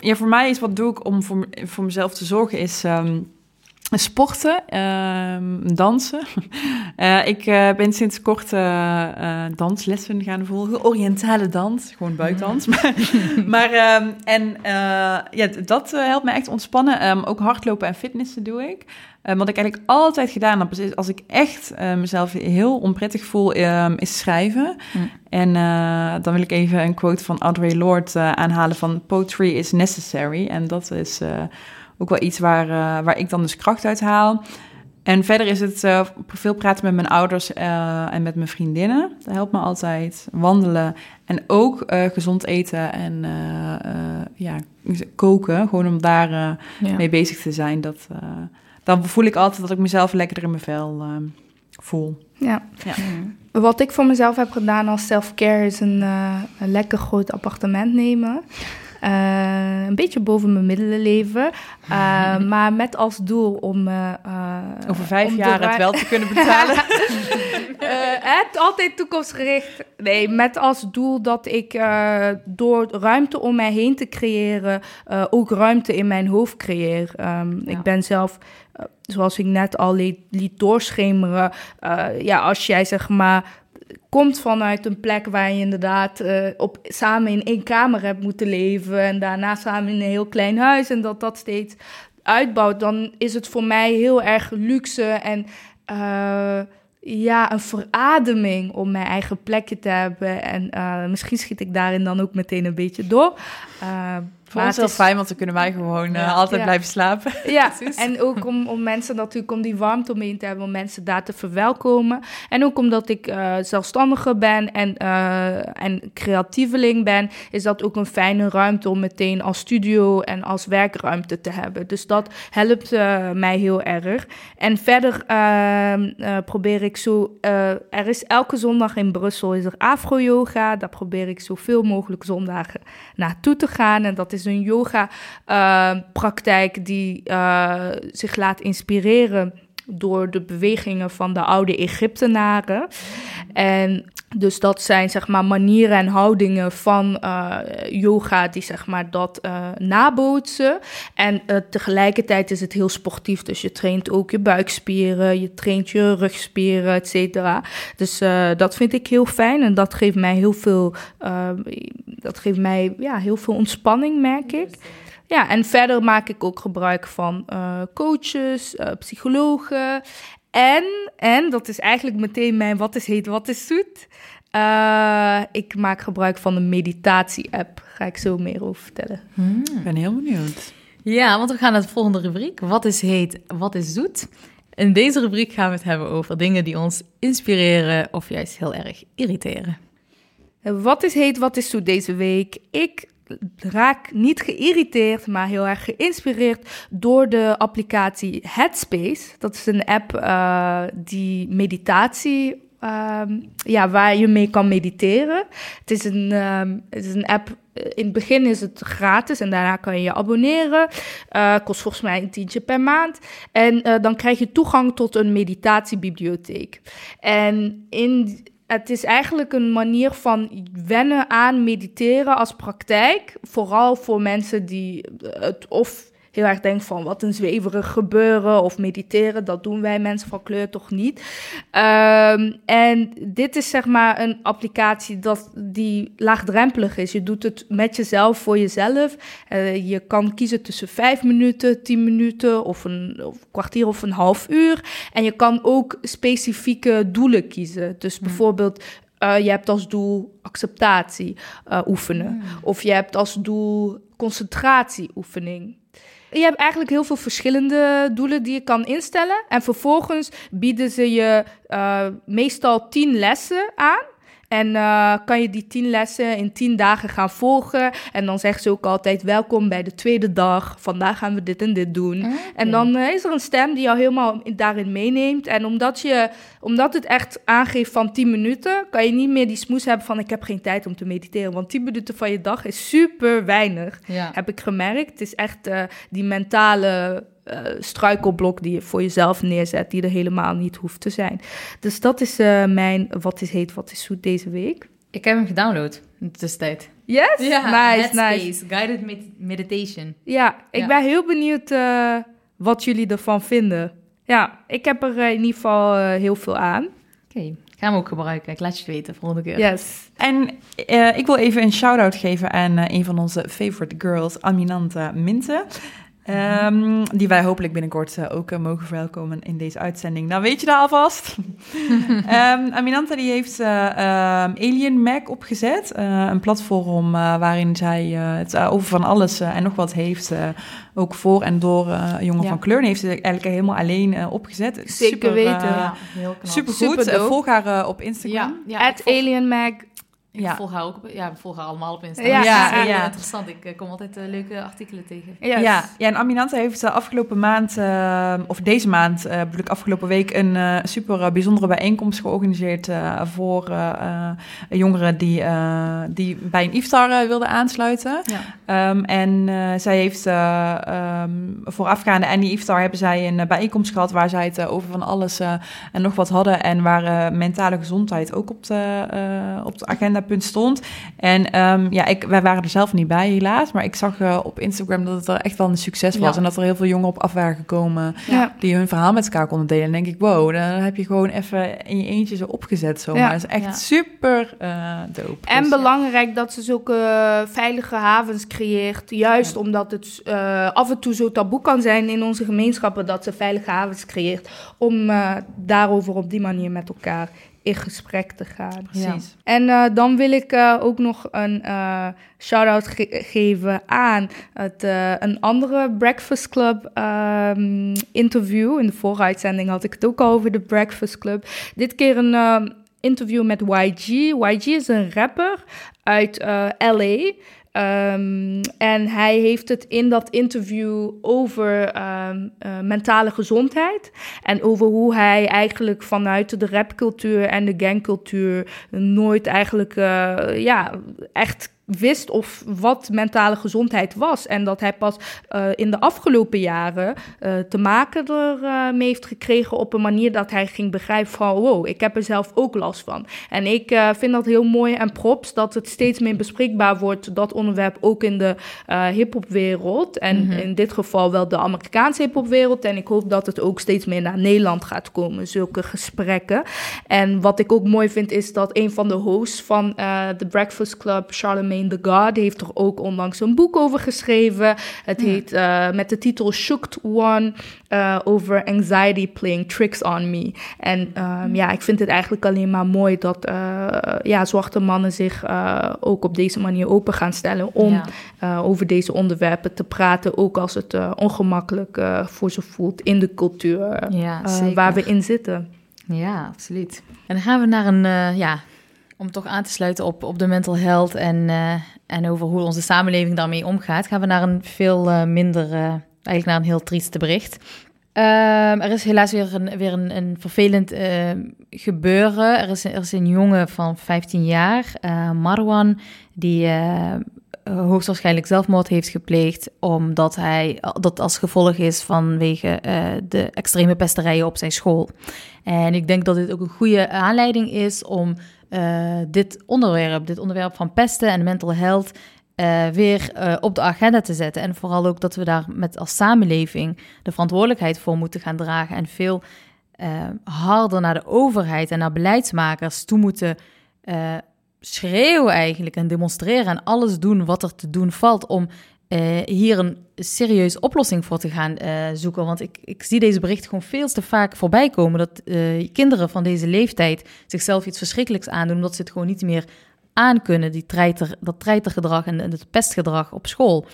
Ja, voor mij is wat doe ik om voor, voor mezelf te zorgen is ehm, sporten, ehm, dansen. Eh, ik eh, ben sinds kort eh, danslessen gaan volgen. Oriëntale dans, gewoon buikdans. maar maar ehm, en ja, dat helpt me echt ontspannen. Ehm, ook hardlopen en fitnessen doe ik. Wat ik eigenlijk altijd gedaan heb, is als ik echt mezelf heel onprettig voel, is schrijven. Mm. En dan wil ik even een quote van Audre Lorde aanhalen van Poetry is necessary. En dat is ook wel iets waar, eh, waar ik dan dus kracht uit haal. En verder is het eh, veel praten met mijn ouders eh, en met mijn vriendinnen. Dat helpt me altijd. Wandelen en ook gezond eten en ja, koken. Gewoon om daar Ja. mee bezig te zijn. Dat, dan voel ik altijd dat ik mezelf lekkerder in mijn vel eh, voel. Ja. Ja. Wat ik voor mezelf heb gedaan als self-care is een, een lekker groot appartement nemen. Eh, een beetje boven mijn middelen leven. Eh, maar met als doel om... eh, Over vijf om jaar het wel te kunnen betalen. Het altijd toekomstgericht. Nee, met als doel dat ik door ruimte om mij heen te creëren, ook ruimte in mijn hoofd creëer. Ehm, Ja. Ik ben zelf, zoals ik net al liet, liet doorschemeren, ja, als jij zeg maar komt vanuit een plek waar je inderdaad eh, op, samen in één kamer hebt moeten leven en daarna samen in een heel klein huis en dat dat steeds uitbouwt, dan is het voor mij heel erg luxe en eh, ja, een verademing om mijn eigen plekje te hebben. En eh, misschien schiet ik daarin dan ook meteen een beetje door. Eh, Voor ons heel fijn, want dan kunnen wij gewoon uh, altijd blijven slapen. Ja, en ook om, om mensen natuurlijk, om die warmte omheen te hebben, om mensen daar te verwelkomen. En ook omdat ik uh, zelfstandige ben en, uh, en creatieveling ben, is dat ook een fijne ruimte om meteen als studio en als werkruimte te hebben. Dus dat helpt mij heel erg. En verder ehm, probeer ik zo, er is elke zondag in Brussel is er afro-yoga. Daar probeer ik zoveel mogelijk zondagen naartoe te gaan. En dat is een yoga-praktijk die uh, zich laat inspireren door de bewegingen van de oude Egyptenaren. En dus dat zijn zeg maar manieren en houdingen van uh, yoga die zeg maar dat uh, nabootsen. En uh, tegelijkertijd is het heel sportief. Dus je traint ook je buikspieren, je traint je rugspieren, et cetera. Dus dat vind ik heel fijn en dat geeft mij heel veel, dat geeft mij ja, heel veel ontspanning, merk ik. Ja, en verder maak ik ook gebruik van coaches, psychologen. En, en, dat is eigenlijk meteen mijn wat is heet, wat is zoet. Uh, ik maak gebruik van een meditatie-app. Ga ik zo meer over vertellen. Hmm. Ik ben heel benieuwd. Ja, want we gaan naar de volgende rubriek. Wat is heet, wat is zoet? In deze rubriek gaan we het hebben over dingen die ons inspireren of juist heel erg irriteren. Wat is heet, wat is zoet deze week? Ik raak niet geïrriteerd, maar heel erg geïnspireerd door de applicatie Headspace. Dat is een app uh, die meditatie, um, ja, waar je mee kan mediteren. Het is een, um, het is een app. Eh, in het begin is het gratis en daarna kan je je abonneren. Uh, kost volgens mij een tientje per maand. En dan krijg je toegang tot een meditatiebibliotheek. En in het is eigenlijk een manier van wennen aan mediteren als praktijk. Vooral voor mensen die het of heel erg denken van wat een zweverig gebeuren of mediteren. Dat doen wij mensen van kleur toch niet. Um, en dit is zeg maar een applicatie dat, die laagdrempelig is. Je doet het met jezelf, voor jezelf. Uh, je kan kiezen tussen vijf minuten, tien minuten of een of kwartier of een half uur. En je kan ook specifieke doelen kiezen. Dus bijvoorbeeld uh, je hebt als doel acceptatie uh, oefenen. Mm. Of je hebt als doel concentratieoefening. Je hebt eigenlijk heel veel verschillende doelen die je kan instellen. En vervolgens bieden ze je uh, meestal tien lessen aan. En uh, kan je die tien lessen in tien dagen gaan volgen. En dan zeggen ze ook altijd: welkom bij de tweede dag. Vandaag gaan we dit en dit doen. Okay. En dan uh, is er een stem die jou helemaal daarin meeneemt. En omdat, je, omdat het echt aangeeft van 10 minuten, kan je niet meer die smoes hebben van: ik heb geen tijd om te mediteren. Want 10 minuten van je dag is super weinig. Ja. Heb ik gemerkt. Het is echt uh, die mentale uh, struikelblok die je voor jezelf neerzet, die er helemaal niet hoeft te zijn. Dus dat is uh, mijn wat is heet, wat is zoet deze week. Ik heb hem gedownload in de tussentijd. Yes? Ja, nice, nice. Guided med meditation. Ja, ik ja. ben heel benieuwd uh, wat jullie ervan vinden. Ja, ik heb er in ieder geval heel veel aan. Oké, okay. gaan we ook gebruiken. Ik laat je het weten volgende keer. Yes. En ik wil even een shout-out geven aan een van onze favorite girls, Aminanta Minte. Um, die wij hopelijk binnenkort uh, ook uh, mogen verwelkomen in deze uitzending. Nou, weet je dat alvast. um, Aminanta die heeft uh, um, Alien Mac opgezet. een platform waarin zij het over van alles en nog wat heeft. ook voor en door jongen ja. van kleur. En heeft ze eigenlijk helemaal alleen opgezet. Zeker super, weten. ja, heel knap. Super goed. Super volg haar op Instagram. Ja, ja, At Alien Mac ja. Volg haar ook ja, we volgen haar allemaal op Instagram. Ja, ja, ja. interessant. Ik uh, kom altijd uh, leuke artikelen tegen. Yes. Ja, ja, en Aminante heeft uh, afgelopen maand, of deze maand, bedoel ik afgelopen week, een super bijzondere bijeenkomst georganiseerd voor jongeren die, die bij een iftar wilden aansluiten. Ja. Um, en zij heeft um, voorafgaande aan die iftar hebben zij een bijeenkomst gehad waar zij het over van alles en nog wat hadden en waar mentale gezondheid ook op de, op de agenda punt stond. En um, ja, ik, wij waren er zelf niet bij helaas, maar ik zag uh, op Instagram dat het er echt wel een succes was. Ja. En dat er heel veel jongeren op af waren gekomen ja. die hun verhaal met elkaar konden delen. En denk ik, wow, dan heb je gewoon even in je eentje zo opgezet zomaar. Ja. Dat is echt super uh, dope. En dus, belangrijk dat ze zulke veilige havens creëert, juist omdat het uh, af en toe zo taboe kan zijn in onze gemeenschappen dat ze veilige havens creëert om daarover op die manier met elkaar in gesprek te gaan. Precies. En uh, dan wil ik uh, ook nog een uh, shout-out ge geven aan het, een andere Breakfast Club um, interview. In de vorige uitzending had ik het ook al over de Breakfast Club. Dit keer een interview met YG. YG is een rapper uit LA. Um, en hij heeft het in dat interview over um, uh, mentale gezondheid. En over hoe hij eigenlijk vanuit de rapcultuur en de gangcultuur nooit eigenlijk uh, ja, echt wist of wat mentale gezondheid was. En dat hij pas uh, in de afgelopen jaren uh, te maken ermee uh, heeft gekregen op een manier dat hij ging begrijpen van wow, ik heb er zelf ook last van. En ik vind dat heel mooi en props dat het steeds meer bespreekbaar wordt, dat onderwerp ook in de hip-hopwereld. En mm -hmm. in dit geval wel de Amerikaanse hip-hopwereld. En ik hoop dat het ook steeds meer naar Nederland gaat komen, zulke gesprekken. En wat ik ook mooi vind is dat een van de hosts van de Breakfast Club, Charlemagne The God heeft er ook onlangs een boek over geschreven. Het heet uh, met de titel Shooked One uh, over anxiety playing tricks on me. En um, ja, ik vind het eigenlijk alleen maar mooi dat uh, ja, zwarte mannen zich ook op deze manier open gaan stellen om ja. over deze onderwerpen te praten, ook als het ongemakkelijk voor ze voelt in de cultuur waar we in zitten. Ja, absoluut. En dan gaan we naar een ja, om toch aan te sluiten op, op de mental health en, uh, en over hoe onze samenleving daarmee omgaat, gaan we naar een veel uh, minder, uh, eigenlijk naar een heel trieste bericht. Ehm, er is helaas weer een, weer een, een vervelend gebeuren. Er is, er is een jongen van 15 jaar, Marwan, die hoogstwaarschijnlijk zelfmoord heeft gepleegd, omdat hij dat als gevolg is vanwege de extreme pesterijen op zijn school. En ik denk dat dit ook een goede aanleiding is om uh, dit onderwerp, dit onderwerp van pesten en mental health, uh, weer uh, op de agenda te zetten. En vooral ook dat we daar met als samenleving de verantwoordelijkheid voor moeten gaan dragen en veel harder naar de overheid en naar beleidsmakers toe moeten schreeuwen eigenlijk en demonstreren en alles doen wat er te doen valt om uh, hier een serieuze oplossing voor te gaan uh, zoeken. Want ik, ik zie deze berichten gewoon veel te vaak voorbij komen. Dat uh, kinderen van deze leeftijd zichzelf iets verschrikkelijks aandoen. Omdat ze het gewoon niet meer aankunnen. Die treiter, dat treitergedrag en, en het pestgedrag op school.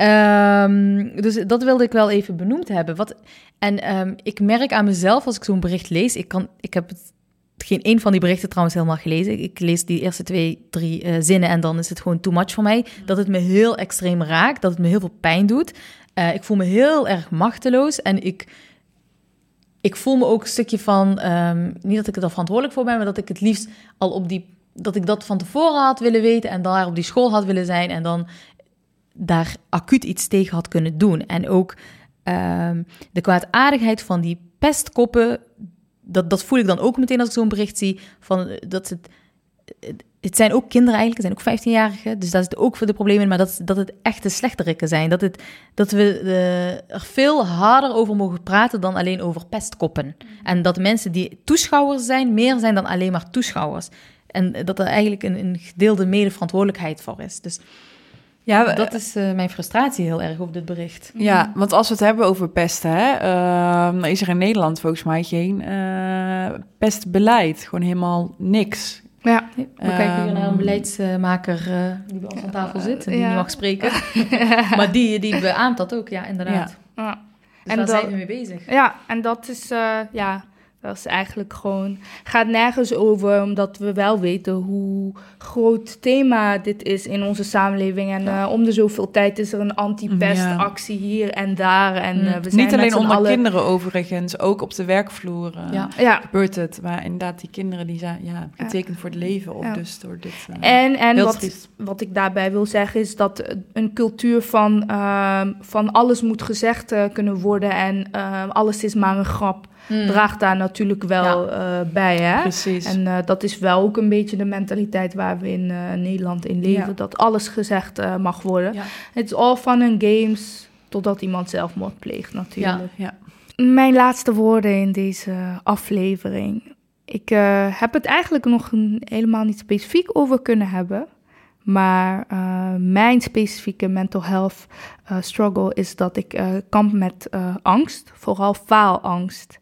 Um, dus dat wilde ik wel even benoemd hebben. Wat, en um, ik merk aan mezelf als ik zo'n bericht lees. Ik, kan, ik heb het geen één van die berichten trouwens helemaal gelezen. Ik lees die eerste twee, drie uh, zinnen en dan is het gewoon too much voor mij. Dat het me heel extreem raakt, dat het me heel veel pijn doet. Uh, ik voel me heel erg machteloos en ik, ik voel me ook een stukje van, um, niet dat ik er verantwoordelijk voor ben, maar dat ik het liefst al op die, dat ik dat van tevoren had willen weten en daar op die school had willen zijn en dan daar acuut iets tegen had kunnen doen. En ook um, de kwaadaardigheid van die pestkoppen dat, dat voel ik dan ook meteen als ik zo'n bericht zie. Van, eh, dat het, het zijn ook kinderen eigenlijk, het zijn ook 15-jarigen. Dus daar zit ook voor de problemen in. Maar dat, dat het echte slechterikken zijn. Dat, het, dat we er veel harder over mogen praten dan alleen over pestkoppen. Mm. En dat mensen die toeschouwers zijn, meer zijn dan alleen maar toeschouwers. En dat er eigenlijk een, een gedeelde medeverantwoordelijkheid voor is. Dus ja, dat is uh, mijn frustratie heel erg op dit bericht. Ja, want als we het hebben over pesten, hè, uh, is er in Nederland volgens mij geen uh, pestbeleid. Gewoon helemaal niks. Ja, we um, kijken hier naar een beleidsmaker die bij ons aan tafel zit en die ja. niet mag spreken. maar die, die beaamt dat ook, ja, inderdaad. Ja. Dus en daar dat, zijn we mee bezig. Ja, en dat is, ja, dat is eigenlijk gewoon, gaat nergens over, omdat we wel weten hoe groot thema dit is in onze samenleving. En uh, om de zoveel tijd is er een anti-pestactie ja. hier en daar. En, uh, we zijn Niet alleen onder kinderen overigens, ook op de werkvloer uh, ja. gebeurt het. Maar inderdaad, die kinderen die zijn ja, betekend voor het leven op. Dus door dit. en en wat, wat ik daarbij wil zeggen is dat een cultuur van, ehm, van alles moet gezegd kunnen worden en ehm, alles is maar een grap mm. draagt daar natuurlijk wel ja. uh, bij. Hè? Precies. En uh, dat is wel ook een beetje de mentaliteit waar we in uh, Nederland in leven. Ja. Dat alles gezegd mag worden. Het is all fun and games totdat iemand zelfmoord pleegt natuurlijk. Ja. Mijn laatste woorden in deze aflevering. Ik heb het eigenlijk nog helemaal niet specifiek over kunnen hebben. Maar uh, mijn specifieke mental health uh, struggle is dat ik uh, kamp met angst, vooral faalangst.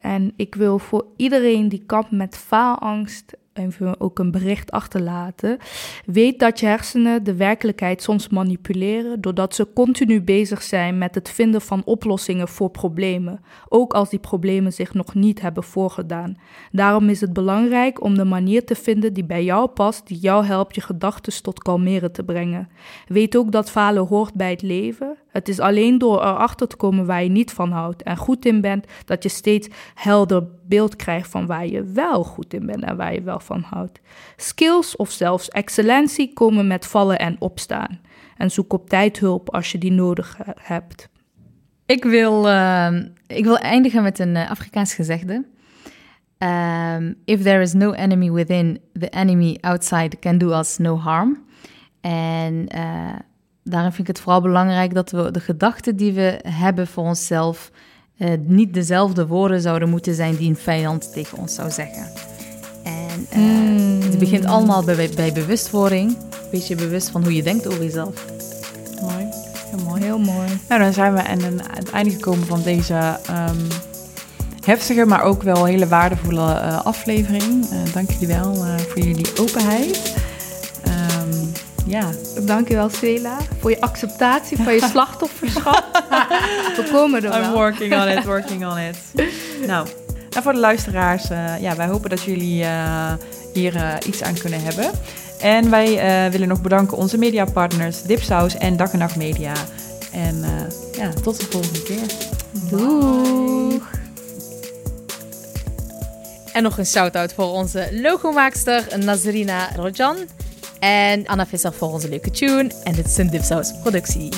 En ik wil voor iedereen die kampt met faalangst even ook een bericht achterlaten. Weet dat je hersenen de werkelijkheid soms manipuleren doordat ze continu bezig zijn met het vinden van oplossingen voor problemen, ook als die problemen zich nog niet hebben voorgedaan. Daarom is het belangrijk om de manier te vinden die bij jou past, die jou helpt je gedachten tot kalmeren te brengen. Weet ook dat falen hoort bij het leven. Het is alleen door erachter te komen waar je niet van houdt en goed in bent, dat je steeds helder beeld krijgt van waar je wel goed in bent en waar je wel van houdt. Skills of zelfs excellentie komen met vallen en opstaan. En zoek op tijd hulp als je die nodig hebt. Ik wil, uh, ik wil eindigen met een uh, Afrikaans gezegde. Um, if there is no enemy within, the enemy outside can do us no harm. En uh, daarom vind ik het vooral belangrijk dat we de gedachten die we hebben voor onszelf uh, niet dezelfde woorden zouden moeten zijn die een vijand tegen ons zou zeggen. En uh, mm. het begint allemaal bij, bij bewustwording. Wees je bewust van hoe je denkt over jezelf. Mooi, heel mooi. Heel mooi. Nou, dan zijn we aan het einde gekomen van deze um, heftige, maar ook wel hele waardevolle uh, aflevering. dank jullie wel voor jullie openheid. Ja, dankjewel Cela voor je acceptatie van je slachtofferschap. We komen er wel. I'm working on it, working on it. nou, en voor de luisteraars, uh, ja, wij hopen dat jullie uh, hier uh, iets aan kunnen hebben. En wij willen nog bedanken onze mediapartners Dipsaus en Dak en Nacht Media. En ja, tot de volgende keer. Doeg! En nog een shout-out voor onze logomaakster Nazrina Rojan. En Anna Visser voor onze leuke tune. En dit is een Dipsaus productie.